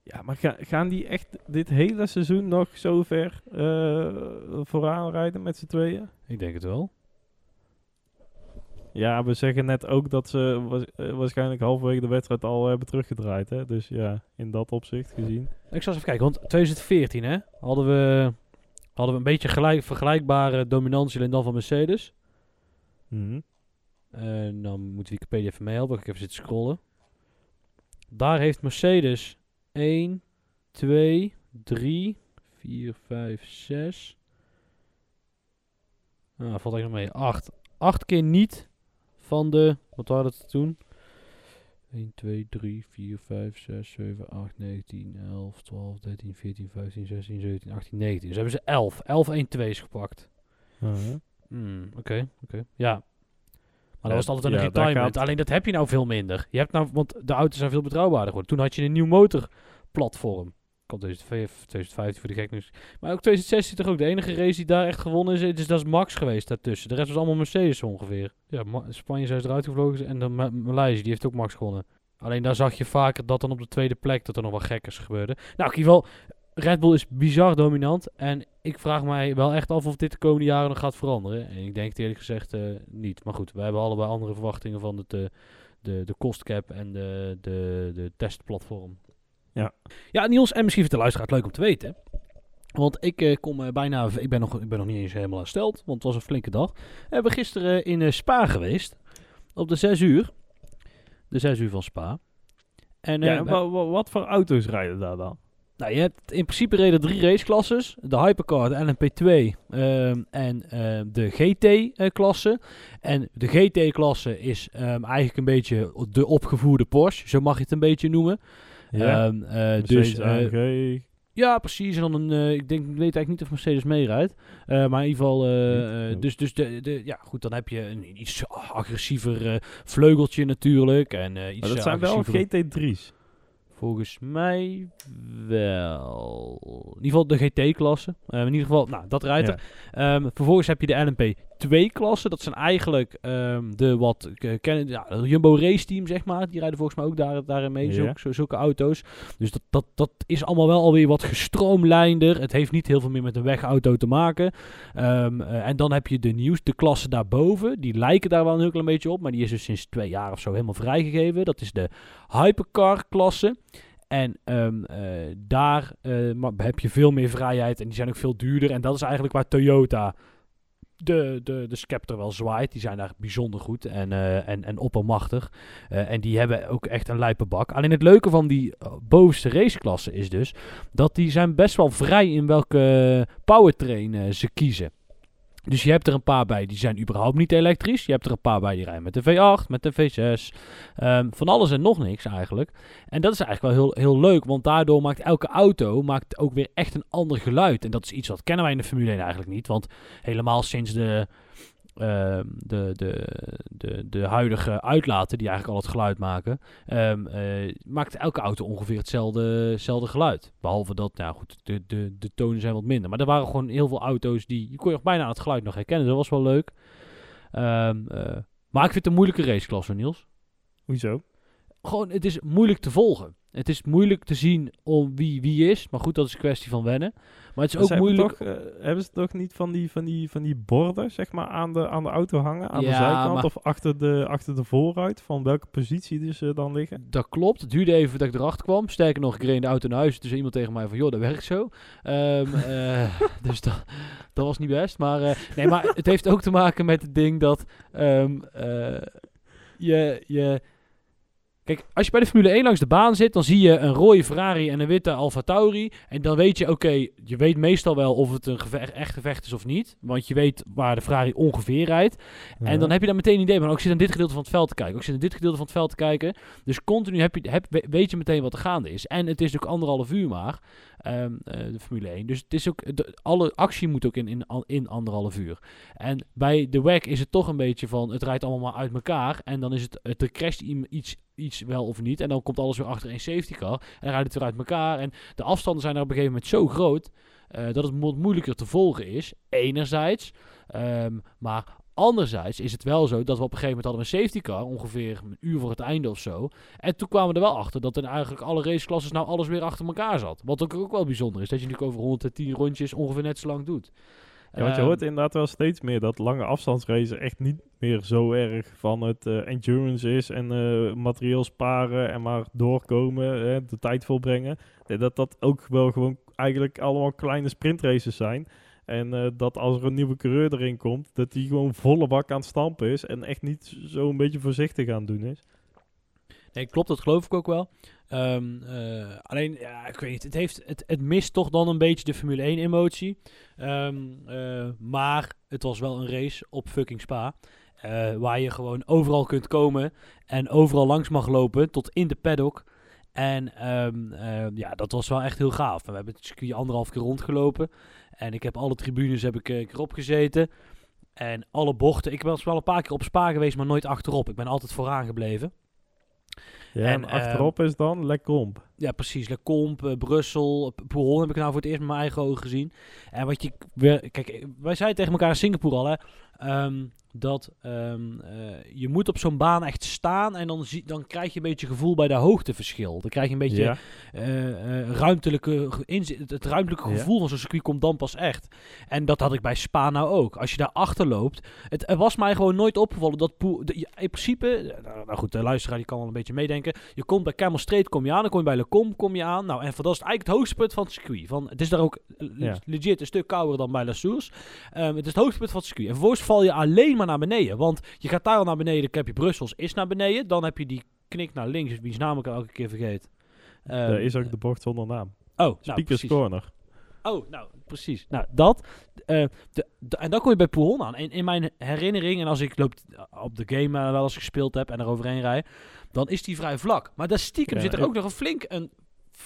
Ja, maar ga- gaan die echt dit hele seizoen nog zo ver eh, vooraan rijden met z'n tweeën? Ik denk het wel. Ja, we zeggen net ook dat ze wa- eh, waarschijnlijk halverwege de wedstrijd al hebben teruggedraaid. Hè? Dus ja, in dat opzicht gezien. Ik zal eens even kijken, want 2014 hè, hadden we, hadden we een beetje gelijk, vergelijkbare dominantie alleen dan van Mercedes. Mhm. En dan moet Wikipedia even meehelpen. Ik even zitten scrollen. Daar heeft Mercedes 1, 2, 3, 4, 5, 6. Nou, valt eigenlijk nog mee. 8. 8 keer niet van de. Wat waren het toen? 1, 2, 3, 4, 5, 6, 7, 8, 9, 10, 11, 12, 13, 14, 15, 16, 17, 18, 19. Dus hebben ze 11. 11 1 2's gepakt. Uh-huh. Hmm, Oké, oké. Ja. Maar Ja, dat was altijd een ja, retirement. Alleen dat heb je nou veel minder. Je hebt nou, want de auto's zijn veel betrouwbaarder geworden. Toen had je een nieuw motorplatform. Komt 2005 2015 voor de gek nieuws. Maar ook 2016 toch ook de enige race die daar echt gewonnen is. Dus dat is Max geweest daartussen. De rest was allemaal Mercedes ongeveer. Ja, Ma- Spanje zijn eruit gevlogen. En dan Ma- Maleisië, die heeft ook Max gewonnen. Alleen daar zag je vaker dat dan op de tweede plek dat er nog wat gekkers gebeurde. Nou, in ieder geval, Red Bull is bizar dominant. En ik vraag mij wel echt af of dit de komende jaren nog gaat veranderen. En ik denk het eerlijk gezegd eh, niet. Maar goed, we hebben allebei andere verwachtingen van het, eh, de, de cost cap en de, de, de testplatform. Ja. Ja, Niels, en misschien voor de luisteraar leuk om te weten. Want ik eh, kom eh, bijna, ik ben, nog, ik ben nog niet eens helemaal hersteld, want het was een flinke dag. We hebben gisteren in eh, Spa geweest, op de 6 uur. De 6 uur van Spa. En Ja, en wat voor auto's rijden daar dan? nou, je hebt in principe reden drie raceklasses. De Hypercar, de LMP2 ehm, en ehm, de GT-klasse. En de GT-klasse is ehm, eigenlijk een beetje de opgevoerde Porsche. Zo mag je het een beetje noemen. Ja, Ehm, Mercedes dus, eh, AMG. ja, precies. En dan een, eh, ik denk, ik weet eigenlijk niet of Mercedes meerijdt. Maar in ieder geval, eh, dus, dus de, de, ja, goed, dan heb je een iets agressiever vleugeltje natuurlijk. En iets Maar dat zijn wel agressiever- GT3's. Volgens mij wel. In ieder geval de GT-klasse. Eh, in ieder geval, nou, dat rijdt er. Ehm, vervolgens heb je de LMP2-klasse. Dat zijn eigenlijk ehm, de wat eh, kennen, ja, de Jumbo Race Team, zeg maar. Die rijden volgens mij ook daar, daarin mee, Ja. zulke, auto's. Dus dat, dat, dat is allemaal wel alweer wat gestroomlijnder. Het heeft niet heel veel meer met een wegauto te maken. Ehm, eh, en dan heb je de nieuwste klasse daarboven. Die lijken daar wel een heel klein beetje op. Maar die is dus sinds twee jaar of zo helemaal vrijgegeven. Dat is de Hypercar-klasse. En ehm, eh, daar heb je veel meer vrijheid en die zijn ook veel duurder. En dat is eigenlijk waar Toyota de, de, de Scepter wel zwaait. Die zijn daar bijzonder goed en, eh, en, en oppermachtig. Eh, en die hebben ook echt een lijpe bak. Alleen het leuke van die eh, bovenste raceklasse is dus... dat die zijn best wel vrij in welke powertrain ze kiezen. Dus je hebt er een paar bij die zijn überhaupt niet elektrisch. Je hebt er een paar bij die rijden met de V8, met de V6. Ehm, van alles en nog niks eigenlijk. En dat is eigenlijk wel heel, heel leuk, want daardoor maakt elke auto maakt ook weer echt een ander geluid. En dat is iets wat kennen wij in de Formule 1 eigenlijk niet. Want helemaal sinds de, ehm, de, de, de, de huidige uitlaten, die eigenlijk al het geluid maken, ehm, eh, maakt elke auto ongeveer hetzelfde, hetzelfde geluid. Behalve dat, nou goed, de, de, de tonen zijn wat minder. Maar er waren gewoon heel veel auto's die, je kon je bijna aan het geluid nog herkennen. Dat was wel leuk. Ehm, eh, maar ik vind het een moeilijke raceklasse, Niels. Hoezo? Gewoon, het is moeilijk te volgen. Het is moeilijk te zien om wie wie is. Maar goed, dat is een kwestie van wennen. Maar het is ook moeilijk... Toch, eh, hebben ze toch niet van die, van die, van die borden zeg maar, aan, de, aan de auto hangen? Aan de zijkant maar- of achter de, achter de voorruit? Van welke positie dus ze dan liggen? Dat klopt. Het duurde even dat ik erachter kwam. Sterker nog, ik reed de auto naar huis. Zei iemand tegen mij van, joh, dat werkt zo. Ehm, eh, dus dat, dat was niet best. Maar, nee, maar het heeft ook te maken met het ding dat ehm, eh, je, je... Kijk, als je bij de Formule 1 langs de baan zit, dan zie je een rode Ferrari en een witte Alfa Tauri. En dan weet je, oké, je weet meestal wel of het een gevecht, echt gevecht is of niet. Want je weet waar de Ferrari ongeveer rijdt. En dan heb je daar meteen een idee van. Ook zit aan dit gedeelte van het veld te kijken. Ook zit aan dit gedeelte van het veld te kijken. Dus continu heb je, heb, weet je meteen wat er gaande is. En het is ook anderhalf uur maar. ehm, eh, de Formule 1. Dus het is ook, de, alle actie moet ook in, in, in anderhalf uur. En bij de WEC is het toch een beetje van. Het rijdt allemaal maar uit elkaar. En dan is het. het er crasht iets, iets wel of niet. En dan komt alles weer achter een safety car. En dan rijdt het weer uit elkaar. En de afstanden zijn er op een gegeven moment zo groot. eh, dat het mo- moeilijker te volgen is. Enerzijds. Ehm, maar Anderzijds is het wel zo dat we op een gegeven moment hadden een safety car, ongeveer een uur voor het einde of zo. En toen kwamen we er wel achter dat in eigenlijk alle raceklasses nou alles weer achter elkaar zat. Wat ook, ook wel bijzonder is, dat je natuurlijk over 110 rondjes ongeveer net zo lang doet. Ja, want je Ehm, hoort inderdaad wel steeds meer dat lange afstandsracen echt niet meer zo erg van het eh, endurance is en eh, materieel sparen en maar doorkomen, eh, de tijd volbrengen. Dat dat ook wel gewoon eigenlijk allemaal kleine sprintraces zijn. En eh, dat als er een nieuwe coureur erin komt, dat die gewoon volle bak aan het stampen is en echt niet zo een beetje voorzichtig aan het doen is. Nee, klopt, dat geloof ik ook wel. Ehm, eh, alleen, ja, ik weet niet, het, heeft, het, het mist toch dan een beetje de Formule 1 emotie. Ehm, eh, maar het was wel een race op fucking Spa. eh, waar je gewoon overal kunt komen en overal langs mag lopen tot in de paddock. En ehm, eh, ja, dat was wel echt heel gaaf. We hebben het circuit anderhalf keer rondgelopen. En ik heb alle tribunes heb ik, ik erop gezeten. En alle bochten. Ik ben wel een paar keer op Spa geweest, maar nooit achterop. Ik ben altijd vooraan gebleven. Ja, En, en, achterop is dan Le Combe. Ja, precies. Le Comp, eh, Brussel, P- Pools heb ik nou voor het eerst met mijn eigen ogen gezien. En wat je... Kijk, wij zeiden tegen elkaar in Singapore al, hè. ehm, dat ehm, eh, je moet op zo'n baan echt staan en dan, zie, dan krijg je een beetje gevoel bij de hoogteverschil. Dan krijg je een beetje Ja. eh, eh, ruimtelijke ge- inzi- het, ruimtelijke Ja. gevoel van zo'n circuit komt dan pas echt. En dat had ik bij Spa nou ook. Als je daar achter loopt, het, er was mij gewoon nooit opgevallen dat Poel, de- in principe, nou, nou goed, de luisteraar die kan wel een beetje meedenken. Je komt bij Camel Street kom je aan, dan kom je bij Le Com kom je aan. Nou, en van, dat is eigenlijk het hoogste punt van het circuit. Van, het is daar ook Ja. legit een stuk kouder dan bij La Source. Ehm, het is het hoogste punt van het circuit. En vervolgens val je alleen maar naar beneden. Want je gaat daar al naar beneden, dan heb je Brussels is naar beneden. Dan heb je die knik naar links, wiens naam ik elke keer vergeet. Ehm, Daar is ook de bocht zonder naam. Oh, nou, Speakers. Corner. Oh, nou, precies. Nou, dat. eh, de, de- en dan kom je bij Pouhon aan. In, in mijn herinnering, en als ik loop op de game eh, wel eens gespeeld heb en er overheen rij, dan is die vrij vlak. Maar daar stiekem Ja, zit er ook nog een flink een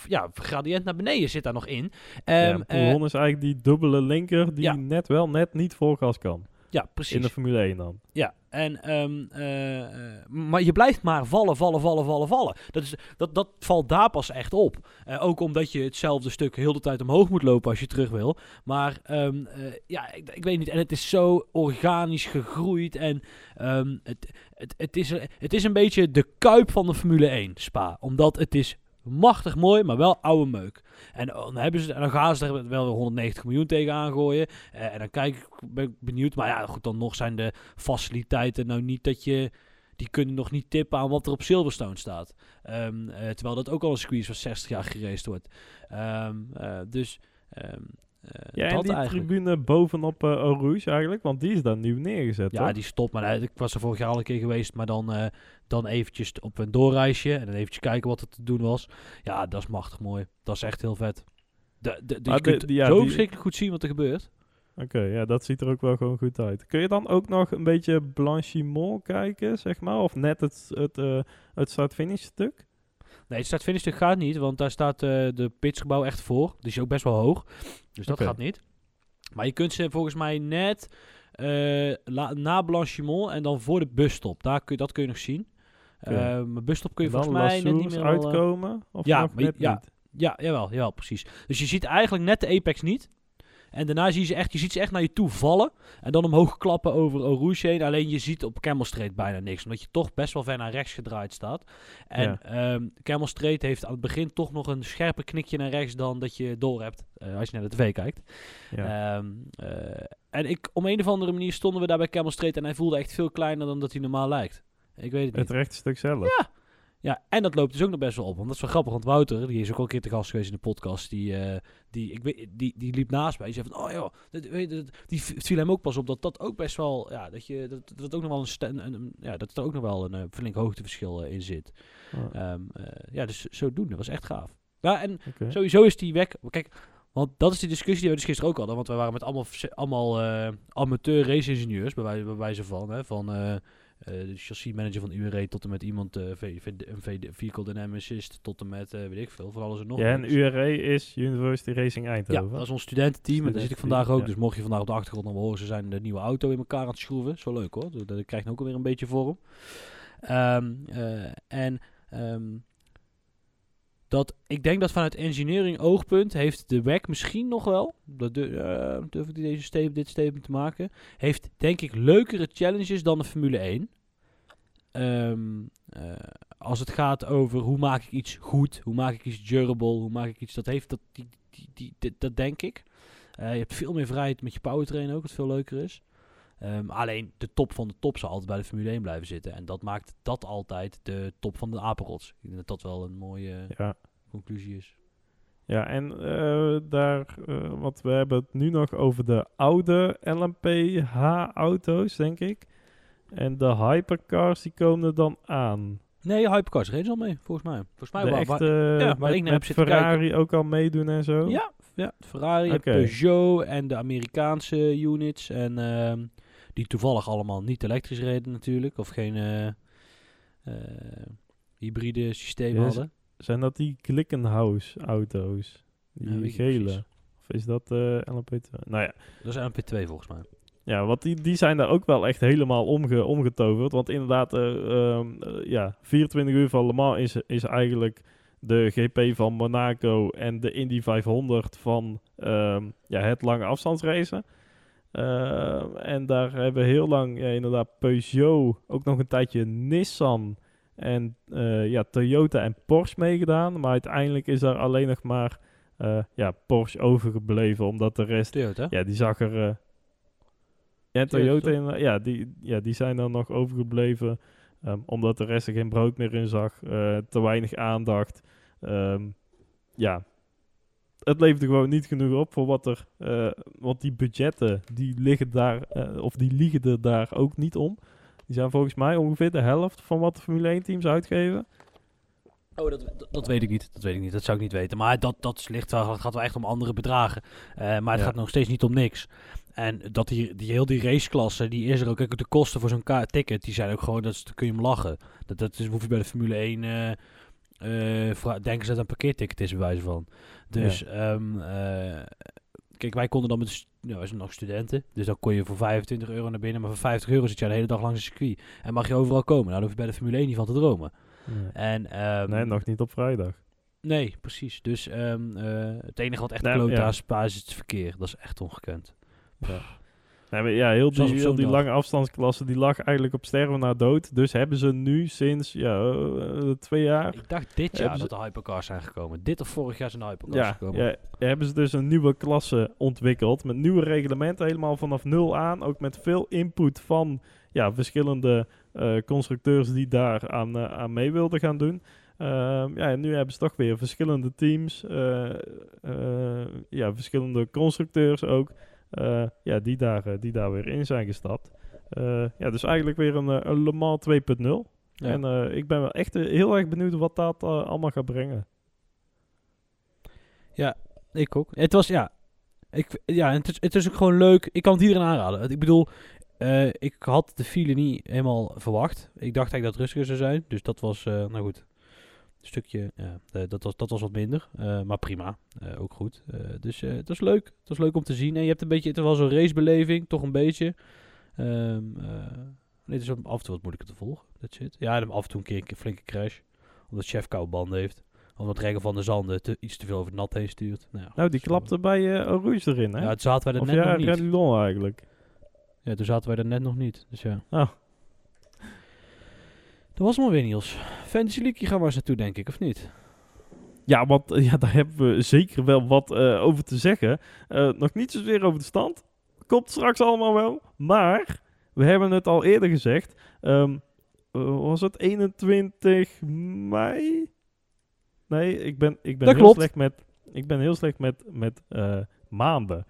ja, gradient naar beneden zit daar nog in. Ja, Ehm, eh, is eigenlijk die dubbele linker die net wel net niet voor gas kan. Ja, In de precies. Formule 1 dan. Ja, en, ehm, eh, eh, maar je blijft maar vallen, vallen, vallen, vallen, vallen. Dat, is, dat, dat valt daar pas echt op. Eh, ook omdat je hetzelfde stuk heel de tijd omhoog moet lopen als je terug wil. Maar ehm, eh, ja, ik, ik weet niet. En het is zo organisch gegroeid. En ehm, het, het, het, is, het is een beetje de kuip van de Formule 1 Spa. Omdat het is machtig mooi, maar wel oude meuk. En dan, hebben ze, en dan gaan ze er wel weer 190 miljoen tegen aangooien. Eh, en dan kijk ik, ben ik benieuwd. Maar ja, goed, dan nog zijn de faciliteiten nou niet dat je... Die kunnen nog niet tippen aan wat er op Silverstone staat. Ehm, eh, terwijl dat ook al een is van 60 jaar geraced wordt. Eh, dus... eh, Ja, en die eigenlijk. tribune bovenop uh, Rouge eigenlijk, want die is daar nieuw neergezet, Ja, die stopt. Maar eh, ik was er vorig jaar al een keer geweest. Maar dan, dan eventjes op een doorreisje. En dan eventjes kijken wat er te doen was. Ja, dat is machtig mooi. Dat is echt heel vet. De, de, de, Maar je de- kunt die- ja, zo die- verschrikkelijk goed zien wat er gebeurt. Oké, ja, dat ziet er ook wel gewoon goed uit. Kun je dan ook nog een beetje Blanchimont kijken, zeg maar? Of net het, het, eh, het start-finish stuk? Nee, het start-finish stuk gaat niet, want daar staat eh, de pitchgebouw echt voor. Die is ook best wel hoog, dus dat gaat niet. Maar je kunt ze volgens mij net eh, la- na Blanchimont en dan voor de busstop. Daar kun, dat kun je nog zien. Eh, maar busstop kun je dan volgens mij net niet meer... eh, uitkomen? Of ja, maar ja. niet? Ja, jawel, jawel, precies. Dus je ziet eigenlijk net de apex niet. En daarna zie je ze echt, je ziet ze echt naar je toe vallen. En dan omhoog klappen over Eau Rouge heen. Alleen je ziet op Camel Street bijna niks. Omdat je toch best wel ver naar rechts gedraaid staat. En Ja. ehm, Camel Street heeft aan het begin toch nog een scherper knikje naar rechts dan dat je door hebt. eh, als je naar de tv kijkt. Ja. Ehm, eh, en ik, om een of andere manier stonden we daar bij Camel Street. En hij voelde echt veel kleiner dan dat hij normaal lijkt. Ik weet het niet. het rechte stuk zelf. Ja. Ja, en dat loopt dus ook nog best wel op. Want dat is wel grappig, want Wouter, die is ook al een keer te gast geweest in de podcast, die, eh, die, ik weet, die, die liep naast mij. Die zei van, oh joh, weet die viel hem ook pas op dat dat ook best wel, ja, dat je, dat, dat ook nog wel een, ste- een, ja, dat er ook nog wel een eh, flink hoogteverschil eh, in zit. Oh, Ehm, eh, ja, dus zodoende, dat was echt gaaf. Ja, en sowieso is die weg, kijk, want dat is die discussie die we dus gisteren ook hadden, want we waren met allemaal, allemaal amateur race-ingenieurs, bij, wij- bij wijze van, hè, van de chassis manager van URE tot en met iemand, eh, een v- vehicle dynamicist, tot en met, eh, weet ik veel, van alles en nog Ja, en. URE is University Racing Ja, Eindhoven. dat is ons studententeam en daar zit ik vandaag ook. Dus mocht je vandaag op de achtergrond nog horen, ze zijn de nieuwe auto in elkaar aan het schroeven. Is wel leuk hoor, dat, krijgt ook alweer een beetje vorm. Ehm, eh, en ehm, dat, ik denk dat vanuit engineering oogpunt heeft de WEC misschien nog wel, dat eh, durf ik deze statement, dit statement te maken, heeft denk ik leukere challenges dan de Formule 1. Ehm, eh, als het gaat over hoe maak ik iets goed, hoe maak ik iets durable, hoe maak ik iets, dat heeft dat, die, die, die, dat denk ik. Eh, je hebt veel meer vrijheid met je powertrain ook, wat veel leuker is. Ehm, alleen de top van de top zal altijd bij de Formule 1 blijven zitten. En dat maakt dat altijd de top van de apenrots. Ik denk dat dat wel een mooie Ja. conclusie is. Ja, en eh, daar, want we hebben het nu nog over de oude LMP-H-auto's, denk ik. En de hypercars, die komen er dan aan. Nee, Hypercars reden ze al mee, volgens mij. Volgens mij de echte, ja, waar met, ik naar heb zitten Ferrari ook al meedoen en zo. Ja, ja, Ferrari. Peugeot en de Amerikaanse units. En ehm, die toevallig allemaal niet elektrisch reden natuurlijk. Of geen eh, eh, hybride systeem Yes. hadden. Zijn dat die? Die Ja, weet ik niet gele? Of is dat eh LMP2? Nou ja, Dat is MP2 volgens mij. Ja, want die, die zijn daar ook wel echt helemaal omge, omgetoverd. Want inderdaad, eh, ehm, eh, ja, 24 uur van Le Mans is, is eigenlijk de GP van Monaco en de Indy 500 van ehm, ja, het lange afstandsracen. Ehm, en daar hebben heel lang ja, inderdaad Peugeot, ook nog een tijdje Nissan en eh, ja, Toyota en Porsche meegedaan. Maar uiteindelijk is daar alleen nog maar ja, Porsche overgebleven, omdat de rest Toyota. ja, die zag er. Ja, Toyota, inderdaad, ja, die, ja, die zijn dan nog overgebleven. ehm, omdat de rest er geen brood meer in zag. eh, te weinig aandacht. Ehm, ja, het levert er gewoon niet genoeg op voor wat er. eh, want die budgetten, die liggen daar. eh, of die liegen er daar ook niet om. Die zijn volgens mij ongeveer de helft van wat de Formule 1 teams uitgeven. Oh, dat, dat, dat weet ik niet. Dat weet ik niet. Dat zou ik niet weten. Maar dat, dat ligt wel, het gaat wel echt om andere bedragen. Eh, maar het Ja. gaat nog steeds niet om niks. En dat die, die heel die raceklasse, die is er ook. Kijk, de kosten voor zo'n ticket, die zijn ook gewoon, dat is, kun je hem lachen. Dat, dat is, hoef je bij de Formule 1, eh eh, vra- denken ze dat een parkeerticket is, bij wijze van. Dus, ehm, eh, kijk, wij konden dan met, nou, zijn nog studenten, dus dan kon je voor 25 euro naar binnen, maar voor 50 euro zit je de hele dag langs het circuit. En mag je overal komen. Nou, daar hoef je bij de Formule 1 niet van te dromen. En, ehm, nee, nog niet op vrijdag. Nee, precies. Dus ehm, eh, het enige wat echt Nee, kloot ja. Spa is het verkeer. Dat is echt ongekend. Nee, maar ja, heel die, heel die lange afstandsklasse die lag eigenlijk op sterven na dood. Dus hebben ze nu sinds ja, eh, twee jaar. Ik dacht dit jaar Hebben dat de hypercars zijn gekomen. Dit of vorig jaar zijn hypercars Ja, gekomen. ja, hebben ze dus een nieuwe klasse ontwikkeld. Met nieuwe reglementen, helemaal vanaf nul aan. Ook met veel input van ja, verschillende eh, constructeurs die daar aan, eh, aan mee wilden gaan doen. Ehm, ja, en nu hebben ze toch weer verschillende teams. ja, verschillende constructeurs ook. Eh, ja, die, daar, eh, die daar weer in zijn gestapt. Eh, ja, dus eigenlijk weer een, een Le Mans 2.0. Ja. En ik ben wel echt heel erg benieuwd wat dat allemaal gaat brengen. Ik ook. Het was, ja... Ik, ja, het is, het is ook gewoon leuk. Ik kan het iedereen aanraden. Ik bedoel, ik had de file niet helemaal verwacht. Ik dacht eigenlijk dat het rustiger zou zijn. Dus dat was, nou goed, stukje, ja, eh, dat, was, dat was wat minder. Eh, maar prima, Eh, ook goed. Dus het was leuk. Het was leuk om te zien. En je hebt een beetje, het was zo'n racebeleving, toch een beetje. Ehm eh, nee, het is af en toe wat moeilijker te volgen. Dat shit. Ja, en af en toe een keer een flinke crash. Omdat chef koude banden heeft. Omdat Reggen van der Zanden te, iets te veel over het nat heen stuurt. Nou, ja, Nou, die klapte bij uh, Rouge erin, hè? Ja, het zaten wij er of net ja, nog niet. Redlon eigenlijk. Ja, toen zaten wij er net nog niet. Dus ja. Oh. Dat was maar weer Niels. Fantasy League gaan we eens naartoe, denk ik, of niet? Ja, want ja, daar hebben we zeker wel wat eh, over te zeggen. Eh, nog niet zozeer over de stand. Komt straks allemaal wel. Maar, we hebben het al eerder gezegd. Ehm, eh, was het 21 mei? Nee, ik ben, ik ben Dat heel klopt. slecht met, ik ben heel slecht met, met maanden.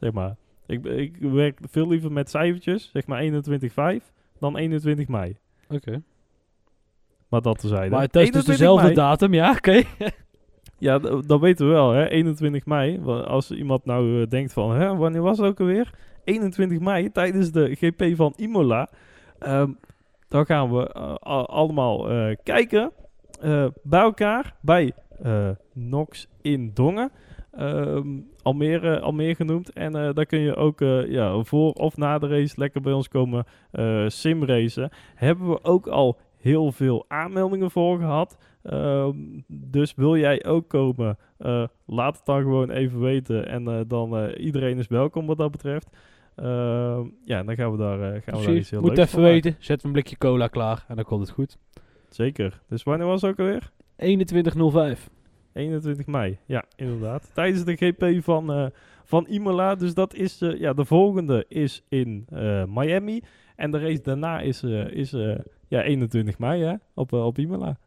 Zeg maar. Ik, ik werk veel liever met cijfertjes. Zeg maar 21,5 dan 21 mei. Oké. Maar dat tezijde. Maar het is dus 21 dezelfde mei. datum, ja, oké. Ja, dat weten we wel, hè? 21 mei. Als iemand nou eh, denkt van, hè, wanneer was het ook alweer? 21 mei, tijdens de GP van Imola. Ehm, dan gaan we eh, allemaal eh, kijken eh, bij elkaar bij eh, Nox in Dongen. Ehm, Almere, Almere genoemd. En eh, daar kun je ook eh, ja, voor of na de race lekker bij ons komen eh simracen. Hebben we ook al heel veel aanmeldingen voor gehad. Ehm, dus wil jij ook komen, eh, laat het dan gewoon even weten. En eh, dan uh, iedereen is welkom wat dat betreft. Ehm, ja, dan gaan we daar, gaan we daar iets heel Moet even weten. Zet een blikje cola klaar en dan komt het goed. Zeker. Dus wanneer was het ook alweer? 21.05. 21 mei. Ja, inderdaad. Tijdens de GP van, van Imola. Dus dat is, ja, de volgende is in Miami. En de race daarna is, is ja, 21 mei, hè? Op, eh, op Imola.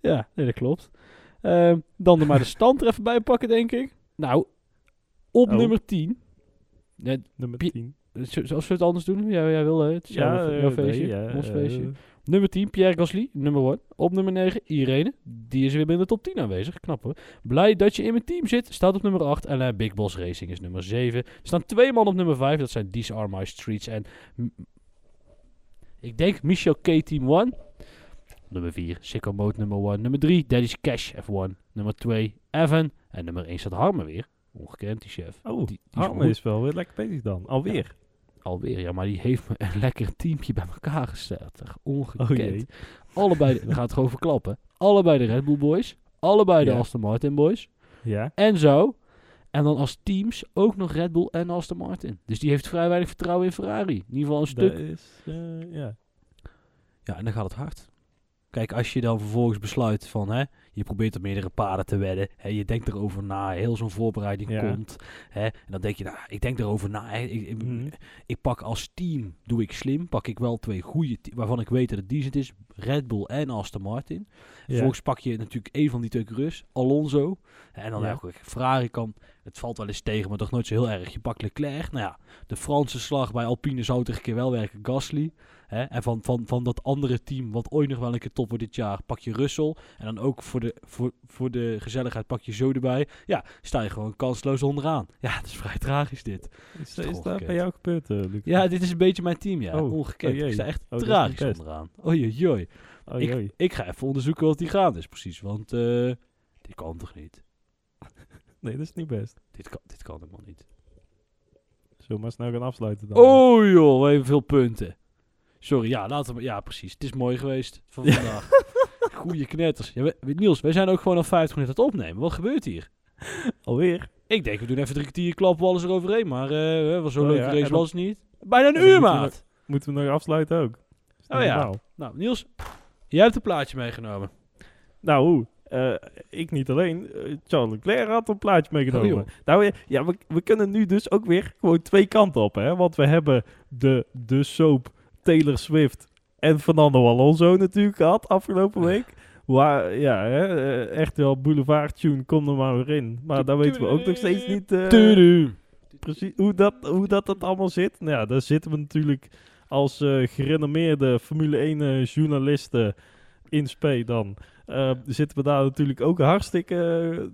Ja, nee, dat klopt. Ehm, dan er maar de stand er even bij pakken, denk ik. Nou, op Oh. nummer 10. Ja, Nummer Pi- 10. z- Zoals we het anders doen? Ja, jij wil hè? Het is jouw, eh, jouw nee, feestje. ja, ons eh, feestje. Nummer 10, Pierre Gasly, nummer 1. Op nummer 9, Irene. Die is weer binnen de top 10 aanwezig. Knap hoor. Blij dat je in mijn team zit. Staat op nummer 8. En eh, Big Boss Racing is nummer 7. Er staan twee man op nummer 5. Dat zijn Disarm My Streets en... ik denk Michel K Team 1. Nummer 4, Sicko Mode nummer 1. Nummer 3, Daddy's Cash F1. Nummer 2, Evan. En nummer 1 staat Harmer weer. Ongekend, die chef. Oh, Die- Harmen is wel weer lekker bezig dan. Alweer. Alweer, ja, maar die heeft me een lekker teampje bij elkaar gesteld. Echt Oh Ongekend. jee. Allebei, de- we gaan het gewoon verklappen. Allebei de Red Bull Boys. Allebei de Ja. Aston Martin Boys. Ja. En zo. En dan als teams ook nog Red Bull en Aston Martin. Dus die heeft vrij weinig vertrouwen in Ferrari. In ieder geval een stuk. Dat is, eh, ja. Ja, en dan gaat het hard. Kijk, als je dan vervolgens besluit van, hè, je probeert op meerdere paden te wedden. Hè, je denkt erover na, heel zo'n voorbereiding Ja. komt. Hè, en dan denk je, nou, ik denk erover na. ik, ik, Mhm. ik pak als team, doe ik slim, pak ik wel twee goede, waarvan ik weet dat het decent is. Red Bull en Aston Martin. Ja. Vervolgens pak je natuurlijk een van die twee coureurs, Alonso. En dan Ja. ja. Ferrari kan, het valt wel eens tegen, maar toch nooit zo heel erg. Je pakt Leclerc. Nou ja, de Franse slag bij Alpine zou tegen een keer wel werken, Gasly. Hè? En van, van, van dat andere team, wat ooit nog wel een keer top wordt dit jaar, pak je Russell. En dan ook voor de, voor, voor de gezelligheid pak je zo erbij. Ja, sta je gewoon kansloos onderaan. Ja, het is vrij tragisch dit. Is, is dat bij jou gebeurd, eh, Luc? Ja, dit is een beetje mijn team, ja. Oh, Ongekend. oh ik sta echt Oh, tragisch onderaan. Oei, oei, oei. Oh, ik, ik ga even onderzoeken wat die gaande is precies. Want eh dit kan toch niet? Nee, dat is niet best. Dit kan, dit kan helemaal niet. Zullen we maar snel gaan afsluiten dan? Oh joh, even veel punten. Sorry, ja, laten we... Ja, precies. Het is mooi geweest van vandaag. Goeie knetters. Ja, we- Niels, wij zijn ook gewoon al 50 minuten aan het opnemen. Wat gebeurt hier? Alweer? Ik denk, we doen even drie kwartier, klappen we alles eroverheen. Maar eh was zo'n Oh leuke ja, race was het niet. Bijna een uur, maat. Moeten we nog afsluiten ook? Oh ja. normaal. Nou, Niels, jij hebt een plaatje meegenomen. Nou, eh, ik niet alleen. Eh, Charles Leclerc had een plaatje Oh, meegenomen. joh. nou ja, ja we, we kunnen nu dus ook weer gewoon twee kanten op. Hè? Want we hebben de, de soap Taylor Swift en Fernando Alonso natuurlijk gehad afgelopen week. Waar, ja, hè, eh, echt wel Boulevard Tune, kom er maar weer in. Maar daar weten we ook nog steeds niet Tudu. precies hoe dat, hoe dat het allemaal zit. Nou ja, daar zitten we natuurlijk als eh gerenommeerde Formule 1 eh, journalisten in spe dan zitten we daar natuurlijk ook hartstikke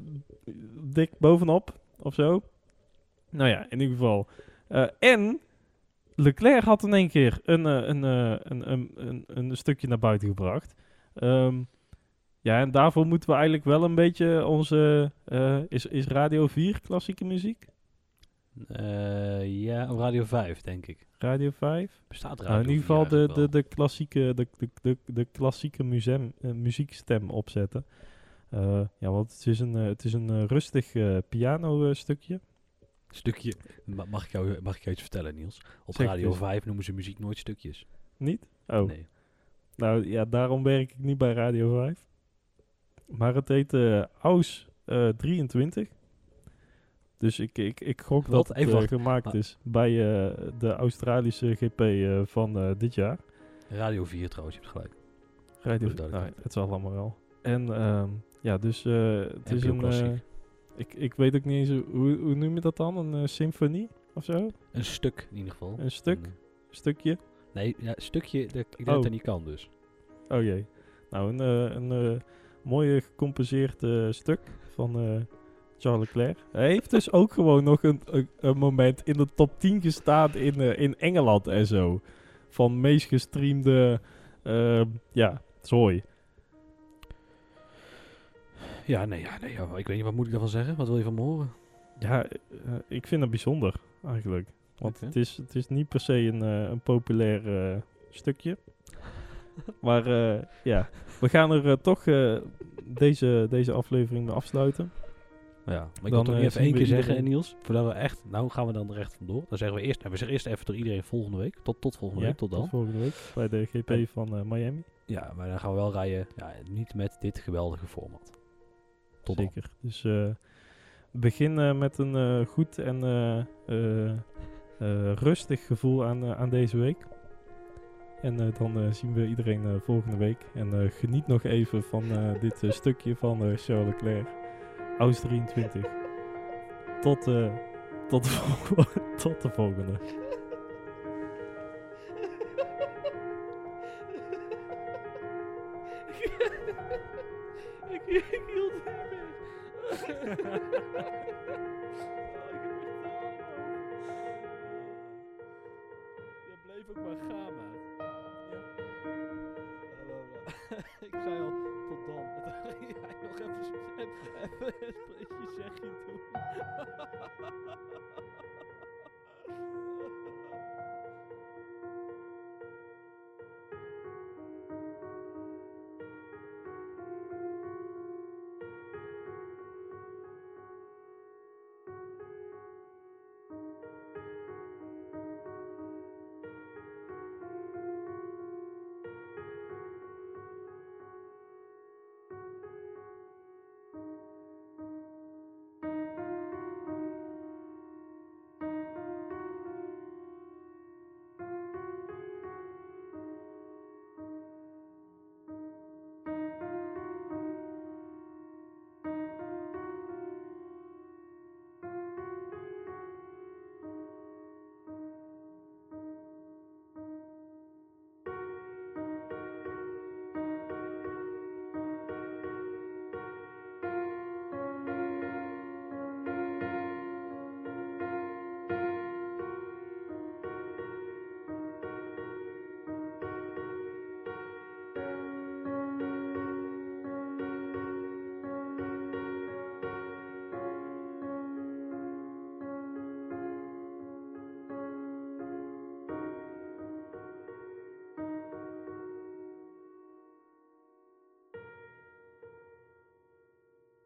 dik bovenop, of zo. Nou ja, in ieder geval. En Leclerc had in één keer een, eh, een, eh, een, een, een, een stukje naar buiten gebracht. Ehm, ja, en daarvoor moeten we eigenlijk wel een beetje onze... eh, is, is Radio 4 klassieke muziek? Eh, ja, Radio 5, denk ik. Radio 5? Bestaat Radio Nou, in ieder 4 geval de, de, de klassieke, de, de, de, de klassieke museum, muziekstem opzetten. Ja, want het is een, het is een rustig piano stukje. Stukje. Ma- Mag ik, jou, mag ik jou iets vertellen, Niels? Op Radio eens. 5 noemen ze muziek nooit stukjes. Niet? Oh, Nee. nou ja, daarom werk ik niet bij Radio 5. Maar het heet eh Aus eh, 23. Dus ik, ik, ik gok Wat? dat Even eh, gemaakt Ah. is bij eh, de Australische GP eh, van eh, dit jaar. Radio 4 trouwens, je hebt gelijk. Radio, Voor de nou, duidelijkheid. het zal allemaal wel. En ehm, ja, dus eh, het is een... eh, ik, ik weet ook niet eens, hoe, hoe noem je dat dan? Een eh, symfonie of zo? Een stuk in ieder geval. Een stuk? Een- Stukje? nee, ja, stukje. Dat, ik denk Oh. dat dat niet kan dus. Oh jee. Nou, een, eh, een eh, mooie gecompenseerd eh, stuk van eh, Charles Leclerc. Hij heeft dus ook gewoon nog een, een, een moment in de top 10 gestaan in, eh, in Engeland en zo. Van meest gestreamde, eh, ja, zooi. Ja, nee, ja, nee ja, ik weet niet, wat moet ik daarvan zeggen? Wat wil je van me horen? Ja, eh, ik vind het bijzonder eigenlijk. Want het, is, het is niet per se een, eh, een populair eh, stukje. maar ja, we gaan er toch deze, deze aflevering mee afsluiten. Ja, maar ik Dan, wil toch niet even één keer zeggen, iedereen- Niels, voordat we echt, nou gaan we dan er echt vandoor. Dan zeggen we eerst, nou, we zeggen eerst even tot iedereen volgende week. Tot, tot volgende Ja, week, tot dan. volgende week bij de GP van Miami. Ja, maar dan gaan we wel rijden, ja, niet met dit geweldige format. Zeker. Dus eh begin eh, met een eh, goed en eh, eh, eh, rustig gevoel aan, aan deze week. En eh, dan eh, zien we iedereen eh, volgende week. En eh, geniet nog even van eh, dit eh, stukje van eh Charles Leclerc. Aus 23. Tot, eh, tot, de vol- tot de volgende. ik, hield. Je bleef ook maar gaan, man. ik zei al, tot dan. En toen ging hij nog even, even een spreekje zeggen doen.